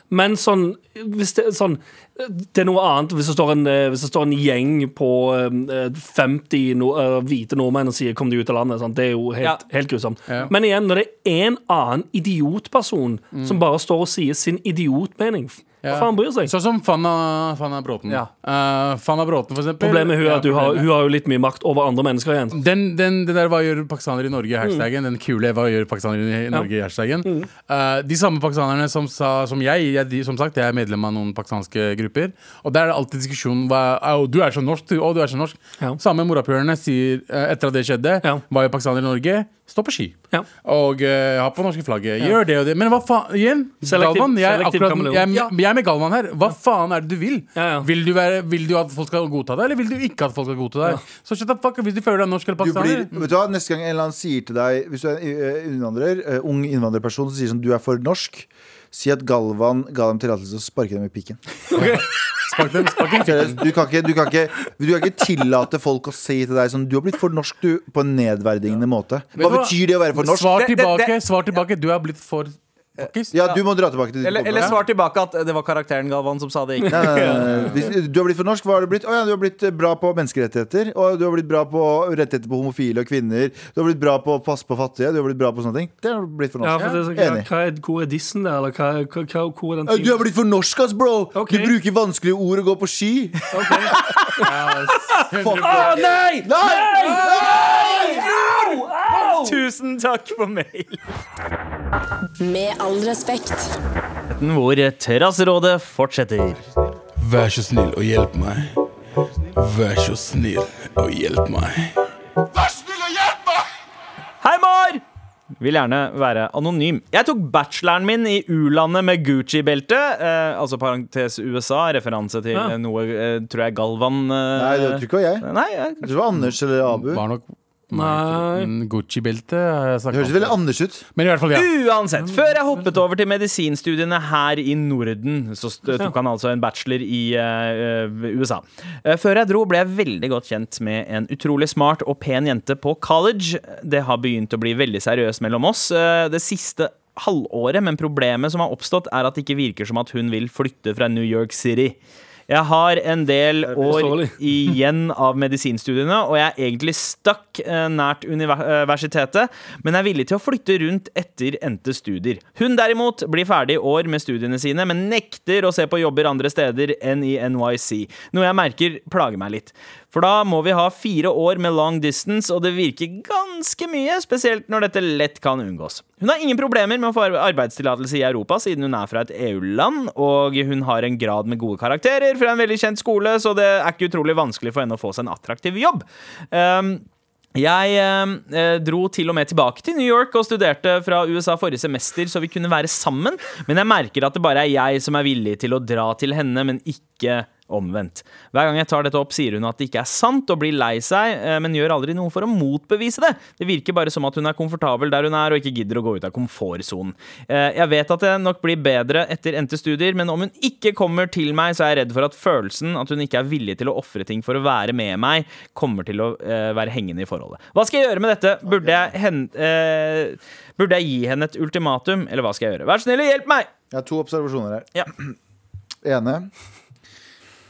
Men sånn, hvis det, sånn Det er noe annet hvis det står en, eh, hvis det står en gjeng på uh, 50 no, uh, hvite nordmenn og sier 'kom deg ut av landet'. sånn, Det er jo helt, Ja. helt grusomt. Ja. Men igjen, når det er en annen idiotperson som bare står og sier sin idiotmening Hva Mm. Faen bryr seg? Sånn som Fanna, Fanna Bråten. Ja. Eh, Fanna Bråten, for eksempel. Problemet er hun er at hun har, hun har jo litt mye makt over andre mennesker igjen. Den, den, den der 'Hva gjør pakistanere i Mm. Norge?' hashtaggen Den kule 'Hva gjør pakistanere i Norge?' hashtaggen Mm. Eh, De samme pakistanerne som sa Som jeg, jeg de, som sagt, jeg er medlem av noen pakistanske grupper. Og der er det alltid diskusjon hva, «Au, 'Du er så norsk, du. Å, du er så norsk'. Ja. Samme morapulerne sier eh, etter at det skjedde, Ja. 'Hva gjør pakistanere i Norge?' Stå på ski. Ja. Og uh, ha på norske flagget. Gjør det og det. Men hva faen Igjen, Selektiv- Galvan. Jeg, er akkurat, jeg, jeg er med Galvan her. Hva faen er det du vil? Ja, ja. Vil, du være, vil du at folk skal godta deg, eller vil du ikke at folk skal godta deg? Så shut the fuck hvis du føler deg norsk eller Du pakistaner. vet du hva, Neste gang en eller annen sier til deg Hvis du er en innvandrer, uh, ung innvandrerperson som sier sånn du er for norsk, si at Galvan ga dem tillatelse til å sparke dem i pikken. Spark dem, spark dem. Seriøst, Du kan, ikke, du, kan ikke, du kan ikke tillate folk å si til deg sånn Du har blitt for norsk, du, på en nedverdigende måte. Hva betyr det å være for norsk? Svar tilbake, svar tilbake. Du er blitt for Pakkis? Ja, du må dra tilbake til Eller, eller svar tilbake at det var karakteren Galvan som sa det. ikke Nei, nei, nei, nei. Du har blitt for norsk, hva har du blitt? Å ja, du har blitt bra på menneskerettigheter. Og du har blitt bra på rettigheter på homofile og kvinner. Du har blitt bra på å passe på fattige. Du har blitt bra på sånne ting. Det har du blitt for Ja, for det er så, Enig. hva er, hvor er dissen der, eller hva, hva, hva, hvor er den Du har blitt for norsk, ass, bro! Okay. Du bruker vanskelige ord og går på ski. Å, nei! Tusen takk for mail. Med all respekt. Hvor Terrasserådet fortsetter. Vær så snill og hjelp meg. Vær så snill og hjelp meg. Vær snill og hjelp meg! Hei, Mar! Vil gjerne være anonym. Jeg tok bacheloren min i U-landet med Gucci-belte. Eh, altså parentes USA, referanse til Ja. noe, eh, tror jeg, Galvan eh, Nei, det tror ikke jeg. Nei, jeg, Jeg tror det var Anders eller Abu. Var nok Nei. Gucci-belte. Det høres veldig Anders ut. Men i hvert fall, ja. Uansett, før jeg hoppet over til medisinstudiene her i Norden, så tok han altså en bachelor i eh, USA. Eh, før jeg dro, ble jeg veldig godt kjent med en utrolig smart og pen jente på college. Det har begynt å bli veldig seriøst mellom oss det siste halvåret, men problemet som har oppstått, er at det ikke virker som at hun vil flytte fra New York City. Jeg har en del år igjen av medisinstudiene, og jeg er egentlig stuck eh, nært universitetet, men er villig til å flytte rundt etter endte studier. Hun derimot blir ferdig i år med studiene sine, men nekter å se på jobber andre steder enn i NYC, noe jeg merker plager meg litt. For da må vi ha fire år med long distance, og det virker ganske mye, spesielt når dette lett kan unngås. Hun har ingen problemer med å få arbeidstillatelse i Europa, siden hun er fra et EU-land, og hun har en grad med gode karakterer fra en veldig kjent skole, så det er ikke utrolig vanskelig for henne å få seg en attraktiv jobb. Um, jeg eh, dro til og med tilbake til New York og studerte fra USA forrige semester, så vi kunne være sammen, men jeg merker at det bare er jeg som er villig til å dra til henne, men ikke omvendt. Hver gang jeg tar dette opp, sier hun at det ikke er sant, og blir lei seg, eh, men gjør aldri noe for å motbevise det. Det virker bare som at hun er komfortabel der hun er, og ikke gidder å gå ut av komfortsonen. Eh, Jeg vet at det nok blir bedre etter endte studier, men om hun ikke kommer til meg, så er jeg redd for at følelsen at hun ikke er villig til å ofre ting for å være med meg, kommer til å eh, være hengende i forholdet. Hva skal jeg gjøre med dette? Burde jeg, hen, eh, burde jeg gi henne et ultimatum, eller hva skal jeg gjøre? Vær så snill og hjelp meg! Jeg har to observasjoner her. Ja. Ene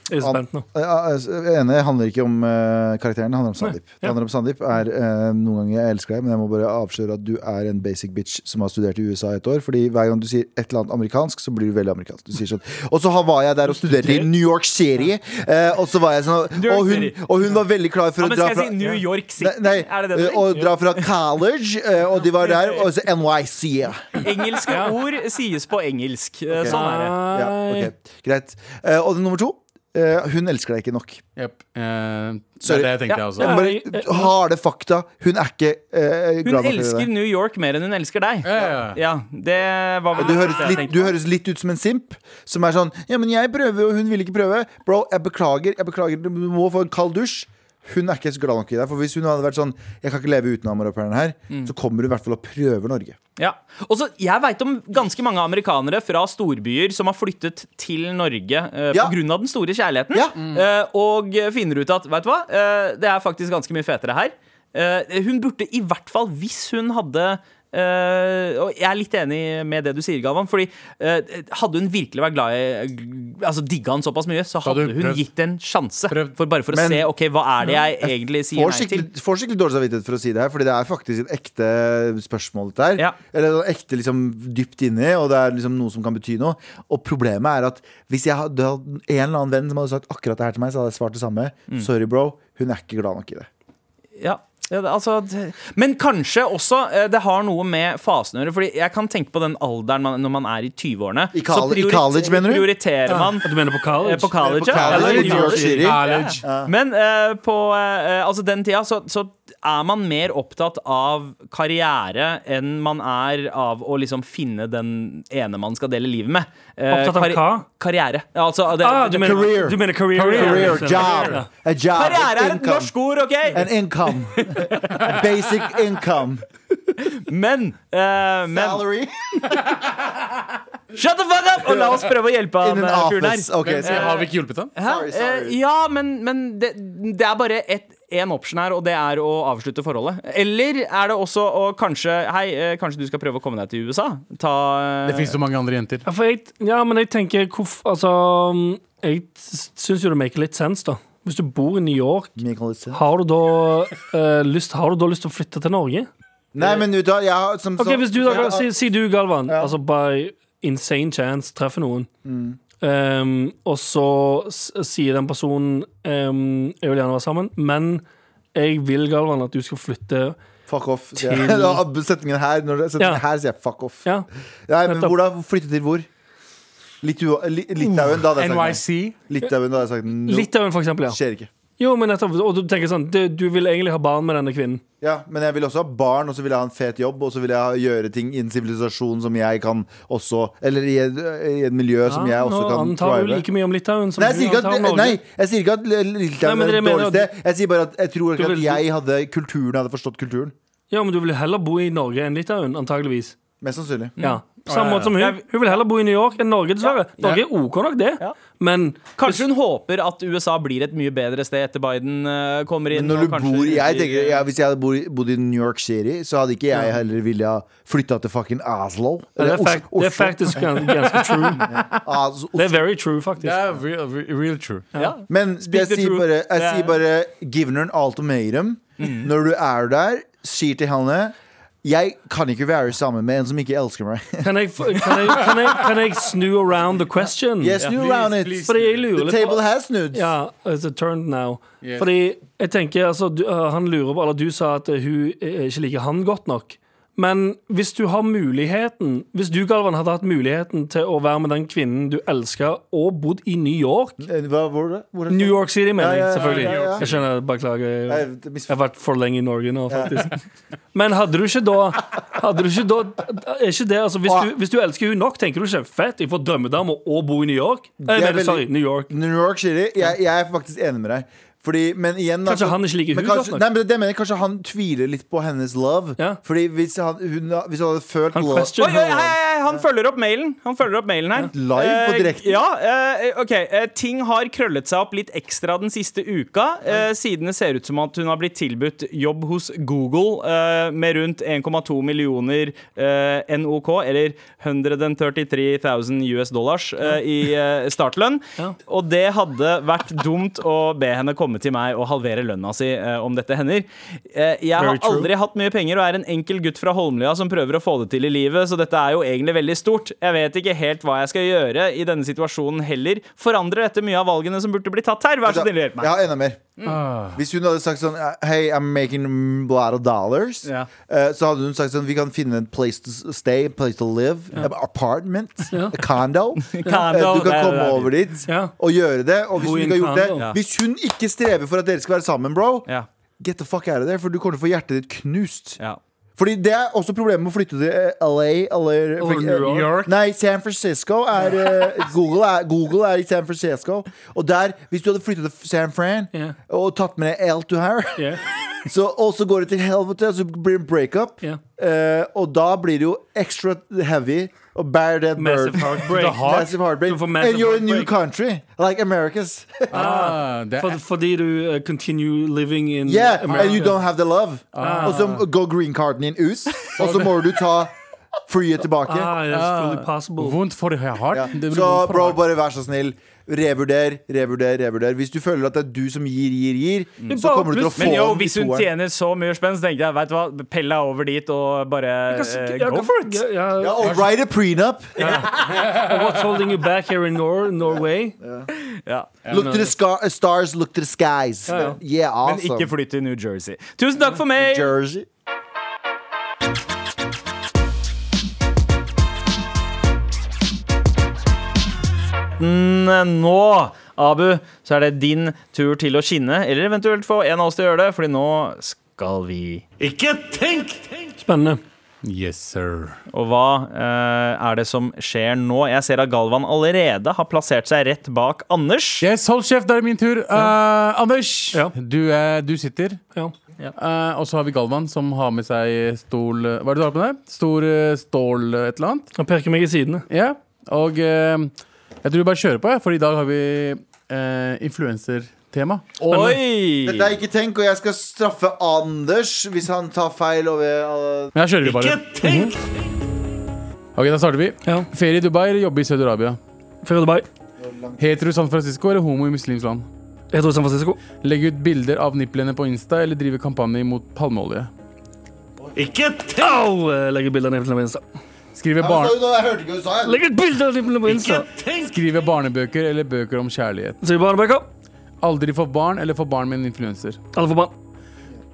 Er spent nå. Ja, altså, ene handler ikke om eh, karakteren, det handler om Sandeep. Det handler om Sandeep er eh, Noen ganger jeg elsker deg, men jeg må bare avsløre at du er en basic bitch som har studert i USA i et år. Fordi hver gang du sier et eller annet amerikansk, så blir du veldig amerikansk. Du sier sånn Og så var jeg der og studerte i New York City, eh, og så var jeg sånn og hun, og hun var veldig klar for Ja, å men fra skal jeg si New York City? Nei, nei, det det du og dra fra college, og de var der, og så NYC. Engelske ord sies på engelsk. Okay. Sånn er det. Ja, okay. Greit. Og nummer to. Eh, hun elsker deg ikke nok. Yep. Uh, det er det jeg tenkte, Ja. jeg også. Ja. Bare harde fakta. Hun er ikke uh, glad nok i elsker. New York mer enn hun elsker deg. Ja, ja, ja. Ja, det var vel Du høres, litt, du høres litt ut som en simp som er sånn Ja, men jeg prøver, og hun vil ikke prøve. Bro, jeg beklager. jeg beklager Du må få en kald dusj. Hun er ikke så glad nok i deg. For hvis hun hadde vært sånn Jeg kan ikke leve uten amerikaneren her, Mm. så kommer hun i hvert fall og prøver Norge. Ja. Og så, Jeg veit om ganske mange amerikanere fra storbyer som har flyttet til Norge uh, Ja. pga. den store kjærligheten. Ja. Eh, og finner ut at vet du hva, uh, det er faktisk ganske mye fetere her. Uh, hun burde i hvert fall, hvis hun hadde og Jeg er litt enig med det du sier, Galvan. Fordi eh, Hadde hun virkelig vært glad i Altså digga han såpass mye, så Hadde hun hun gitt en sjanse. For Bare for å Men- se ok, hva er det jeg egentlig sier nei til. får skikkelig dårlig samvittighet for å si det her, Fordi det er faktisk et ekte spørsmål. Dette her Ja. Eller ekte liksom dypt inni, og det er liksom noe som kan bety noe. Og problemet er at hvis jeg hadde hatt en eller annen venn som hadde sagt akkurat det her til meg, så hadde jeg svart det samme. Mm. Sorry, bro. Hun er ikke glad nok i det. Ja, ja det, altså, det, men kanskje også eh, det har noe med fasen å gjøre. Fordi jeg kan tenke på den alderen man, når man er i 20-årene. I så i college, mener du? prioriterer man Du mener på college? eh, på college, På ja. college, Eller i New York City. College. Men eh, på eh, altså den tida så, så er man mer opptatt av karriere enn man er av å liksom finne den ene man skal dele livet med. Eh, Opptatt av hva? Karriere. Ja, Altså, det, Ah, du, mener, Career. du mener career? Career, career. job. A job. karriere er et norsk ord, OK? An income. Basic income. Men, uh, men Salary Shut the fuck up! Og la oss prøve å hjelpe han eh, fyren her. Okay, har vi ikke hjulpet ham? Sorry, sorry. Uh, ja, men, men det, det er bare et én option her, og det er å avslutte forholdet? Eller er det også å kanskje Hei, eh, kanskje du skal prøve å komme deg til USA? Ta Det finnes så mange andre jenter. Ja, for jeg, ja, men jeg tenker hvorf, Altså, jeg syns jo det maker litt sense, da. Hvis du bor i New York, har du da, uh, lyst, har du da lyst til å flytte til Norge? Nei, men du da, ja, som okay, hvis du da, Ja, si, si du, Galvan, Ja. altså by insane chance treffer noen, um, og så sier den personen um, Jeg vil gjerne være sammen, men jeg vil, Galvan, at du skal flytte Fuck off. Til- Ja, setningen her Når setningen Ja. her sier jeg fuck off. Ja, Nei, men nettopp. hvor da? Flytte til hvor? Litauen, da hadde jeg sagt. NYC. Litauen, da hadde jeg sagt no. Litauen, for eksempel. Ja. Skjer ikke. Jo, men nettopp, og du tenker sånn du, du vil egentlig ha barn med denne kvinnen. Ja, Men jeg vil også ha barn, og så vil jeg ha en fet jobb, og så vil jeg ha, gjøre ting i en sivilisasjon som jeg kan også Eller i et, i et miljø som jeg også nå kan antar du like mye om Litauen som Nei, jeg du sier ikke antar om at, Norge. nei, jeg sier ikke at Nei, Litauen men er det et mener dårlig sted. Jeg sier bare at jeg tror Du ikke vil- at jeg hadde kulturen hadde forstått kulturen. Ja, men du vil heller bo i Norge enn Litauen, antageligvis. Mest sannsynlig. Ja. På samme måte som hun. Hun vil heller bo i New York enn Norge, dessverre. Norge er OK nok, det. Men Kanskje hun håper at USA blir et mye bedre sted etter Biden eh, kommer inn. Men når du bor jeg tenker, ja, Hvis jeg hadde bodd, i New York City, så hadde ikke jeg heller villet flytta til fucking Oslo. det er, fakt, det er faktisk ganske true. Det er very true, faktisk. Det er real, real, true. ja. Men jeg sier bare, jeg er- sier bare Give her an ultimatum. Når du er der, sier til henne Jeg kan ikke være sammen med en som ikke elsker meg. Kan jeg, kan, jeg, kan, jeg, kan jeg snu around the question? Yes, Ja, yeah. around it. Fordi jeg lurer The table på has snudd. Ja, it's a turn now. Yeah. Fordi jeg tenker, altså du, uh, Han lurer på Eller du sa at uh, hun uh, ikke liker han godt nok. Men hvis du har muligheten Hvis du, Galvan, hadde hatt muligheten til å være med den kvinnen du elsker, og bodd i New York Eh, Hva var det? Hvor det? New York City, mener Ja, ja, jeg. ja, Selvfølgelig. ja, ja. Jeg skjønner, Beklager. Jeg jeg har vært for lenge i Norge nå, faktisk. Men hadde du ikke da Hadde du ikke da Er ikke det, altså Hvis du, hvis du elsker hun nok, tenker du ikke fett, jeg får drømmedame og bo i New York? Eh, er mener, veldig- sorry, New York. New York City. Jeg, jeg er faktisk enig med deg. Fordi, men igjen da, Kanskje han ikke liker hun godt nok? Nei, men det mener jeg Kanskje han tviler litt på hennes love. Ja. Fordi hvis han, hun, hvis hun hadde følt Han love Oi, Oi, oi, hei, han følger opp mailen. Han følger opp mailen her. Live på Eh, direkten. Ja, eh, ok eh, Ting har krøllet seg opp litt ekstra den siste uka, siden det ser ut som at hun har blitt tilbudt jobb hos Google med rundt 1,2 millioner NOK, eller 133 000 US dollars, i startlønn. Og det hadde vært dumt å be henne komme til meg og halvere lønna si om dette hender. Jeg har aldri hatt mye penger og er en enkel gutt fra Holmlia som prøver å få det til i livet, så dette er jo egentlig veldig stort. Jeg vet ikke helt hva jeg skal gjøre i denne situasjonen heller. Forandrer dette mye av valgene som burde bli tatt her? Vær så snill, hjelp Jeg meg. har enda mer. Mm. Hvis hun hadde sagt sånn Hey, I'm making a lot of dollars Ja. eh, Så hadde hun sagt sånn Vi kan finne en place to stay, a place to live An apartment, Ja. a condo Eh, Condo, Du kan det komme det er over dit Ja. Og gjøre det Og hvis Bo hun ikke har gjort det condo. Ja. Hvis hun ikke strever for at dere skal være sammen, bro Ja, Get the fuck out of there For du kommer til å få hjertet ditt knust ja. Fordi det er også problemet med å flytte til eh, LA Eller Eller New York. Nei, San Francisco er, eh, Google er Google er i San Francisco Og der, hvis du hadde flyttet til San Fran yeah. Og tatt med L to her Yeah. så, Og så går det til helvete Og så blir det en breakup Yeah. Uh, Og da blir det jo extra heavy Og bear bird. Massive Heartbreak. heartbreak. Massive heartbreak Du får massive And you're a new heartbreak. country Like America's Ah, det For, er, fordi du uh, continue living in Yeah, America. and you don't have the love Og så går green carden din ut Og så må du ta flyet tilbake Ah, that's fully possible. vondt for hardt. Ja. Det blir Så vondt for bro, hardt. bare vær så snill. Revurder, revurder, revurder. Hvis du føler at det er du som gir, gir, gir, så kommer du til å få Men jo, hvis hun tjener så mye spenn, så tenker jeg vet du hva, Pelle deg over dit og bare eh, Ja, go for it. Ja, ja. Ja, og write a prenup. What's holding you back here in Nor Norway? Yeah. Look to the stars, look to the skies. Yeah, awesome. Yeah, Men ikke flytt til New Jersey. Tusen takk for meg! Jersey. Mm, Nå, Abu, så er det din tur til å skinne, eller eventuelt få en av oss til å gjøre det, Fordi nå skal vi Ikke tenk! Spennende. Yes, sir. Og hva eh, er det som skjer nå? Jeg ser at Galvan allerede har plassert seg rett bak Anders. Yes, hold kjeft, det er min tur. Uh, Anders, Ja. du, er- du sitter. Ja. Eh, og så har vi Galvan, som har med seg stol Hva er det du har på deg? Stor eh, stål eh, et eller annet? Han peker meg i sidene. Ja. Og eh, jeg tror vi bare kjører på, jeg, for i dag har vi eh, influensertema. Oi! Dette er ikke tenk, og jeg skal straffe Anders hvis han tar feil over Men her kjører vi bare. Ikke tenk! Ok, Da starter vi. Ja. Ferie i Dubai eller jobbe i Saudi-Arabia? Ferie i Dubai. Hetero San Francisco eller homo i muslimsk land? Hetero San Francisco. Legge ut bilder av nipplene på Insta eller drive kampanje mot palmeolje? Ikke tenk! Legge ut bilder av nipplene på Insta! Tenk! skrive barnebøker eller bøker om kjærlighet? Skriv barnebøker. Aldri få barn eller få barn med en influenser? Alle får barn.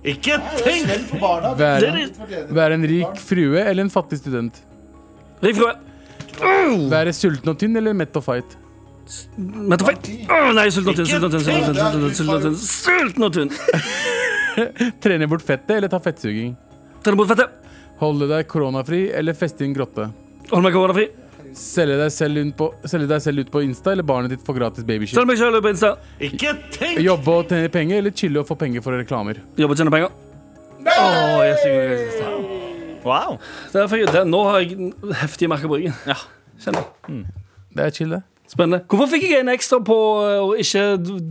Ikke tenk! Være, være en rik frue eller en fattig student? Rik frue. Være sulten og tynn eller mett og feit? Mett og feit Å, Nei, sulten og tynn. Sulten og tynn. Sulten og tynn. Sulten og tynn. Sulten og tynn. Trene bort fettet eller ta fettsuging? Trene bort fettet. Holde deg koronafri eller feste i en grotte? Hold meg koronafri. Selge deg selv, ut på, selge deg selv ut på Insta eller barnet ditt får gratis babyshit? Selg meg sjøl på Insta. Ikke tenk! Jobbe og tjene penger eller chille og få penger for reklamer? Jobbe og tjene penger. Å, jeg synger Wow. Det er, for, det. Nå har jeg heftige merker på ryggen. Ja. Kjenner Mm. Det er chill, det. Spennende. Hvorfor fikk jeg en ekstra på eh, å ikke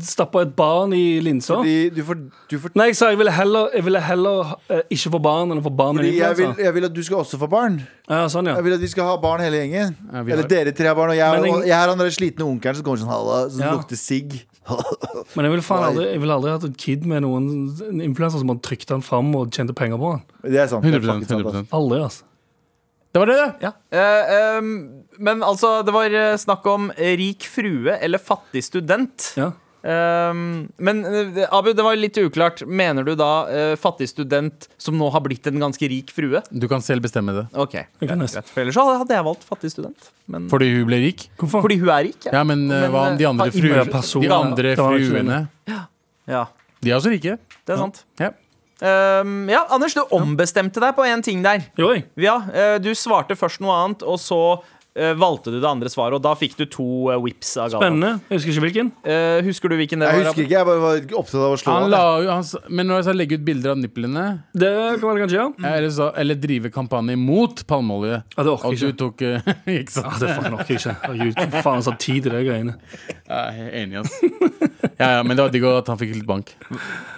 stappe et barn i linsa? Fordi du får, du får Nei, jeg sa jeg ville heller, jeg ville heller eh, ikke få barn enn å få barn med fordi jeg vil, influensa. jeg vil at du skal også få barn. Ja, sånn, ja. Jeg vil at vi skal ha barn hele gjengen. Ja, vi Eller dere tre har barn, og jeg, Men jeg- og jeg er han der slitne onkelen som kommer sånn halla, som Ja. lukter sigg. Men jeg ville faen aldri, jeg ville aldri hatt et kid med noen en influenser som hadde trykt han fram og tjente penger på han. Det er sant. det er 100, fucking sant, 100%. Aldri, altså. Det var det, det. Ja. Eh, ehm, men altså, det var eh, snakk om rik frue eller fattig student. Ja. Ehm, men eh, Abu, det var litt uklart. Mener du da eh, fattig student som nå har blitt en ganske rik frue? Du kan selv bestemme det. Ok, greit, greit. For ellers så hadde jeg valgt fattig student. Men, Fordi hun ble rik? Hvorfor? fordi hun er rik, ja. Ja, men, eh, Men, hva om de eh, andre, fruer, Ja, de andre fruene? ja. De er også rike. Det er sant. Ja. Ehm, ja, Anders, du ombestemte deg på en ting der. Jo. Ja, eh, Du svarte først noe annet, og så valgte du det andre svaret, og da fikk du to uh, whips av Galvan. Spennende. Jeg husker ikke hvilken. Uh, husker du hvilken det Jeg husker ikke, jeg bare var opptatt av å slå Han la, han, men når jeg sa legge ut bilder av nipplene, Det kan være kanskje ja. eller, så, eller drive kampanje mot palmeolje Ja, det orker Og jeg du tok uh, Ikke sant? Ja, det orker jeg ikke. Hva faen så tid i de greiene. Jeg er enig, ass. Ja, ja, men det var digg at han fikk litt bank.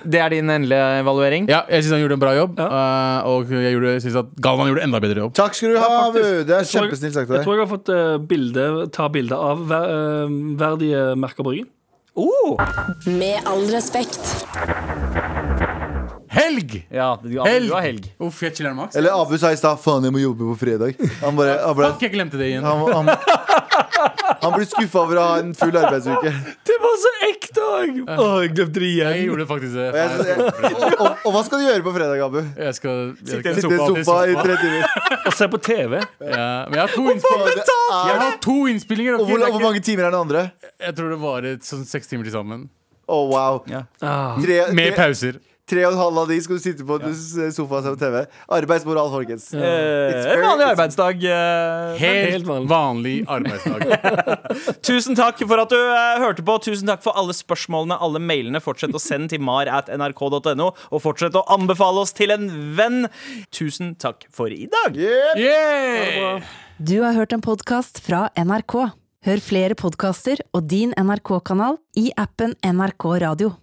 Det er din endelige evaluering? Ja, jeg syns han gjorde en bra jobb, eh, og jeg syns at Galvan gjorde enda bedre jobb. Takk skal du ha, Abu. Det er kjempesnilt sagt av deg. Har fått eh, bilde, ta bilde av ver, eh, verdige merker på ryggen. Oh! Med all respekt. Helg! Ja, du, Helg! du har helg. Uff, jeg chiller'n maks. Eller Abu sa i stad 'faen, jeg må jobbe på fredag'. Han bare Han, bare, Fuck, jeg glemte det igjen. han, han, han blir skuffa over å ha en full arbeidsuke. Det var så ekte òg! Jeg glemte det igjen. Jeg gjorde faktisk det. Og, jeg, jeg, og, og, hva skal du gjøre på fredag, Abu? Jeg skal jeg, Sitte i sofa, i sofa i tre timer. Og se på TV. ja, Men jeg har to innspillinger. Jeg har to innspillinger og hvor, hvor mange timer er den andre? Jeg tror det varer sånn seks timer til sammen. Å, wow. Ah. Tre, Med pauser. Tre og en halv av de skal du sitte på ja. sofaen og se på TV. Arbeidsmoral, folkens. Eh, en vanlig arbeidsdag. eh. Helt, Helt vanlig. vanlig arbeidsdag. Tusen takk for at du eh, hørte på. Tusen takk for alle spørsmålene, alle mailene. Fortsett å sende til mar at nrk.no, og fortsett å anbefale oss til en venn. Tusen takk for i dag. Yeah. Yeah! Du har hørt en podkast fra NRK. Hør flere podkaster og din NRK-kanal i appen NRK Radio.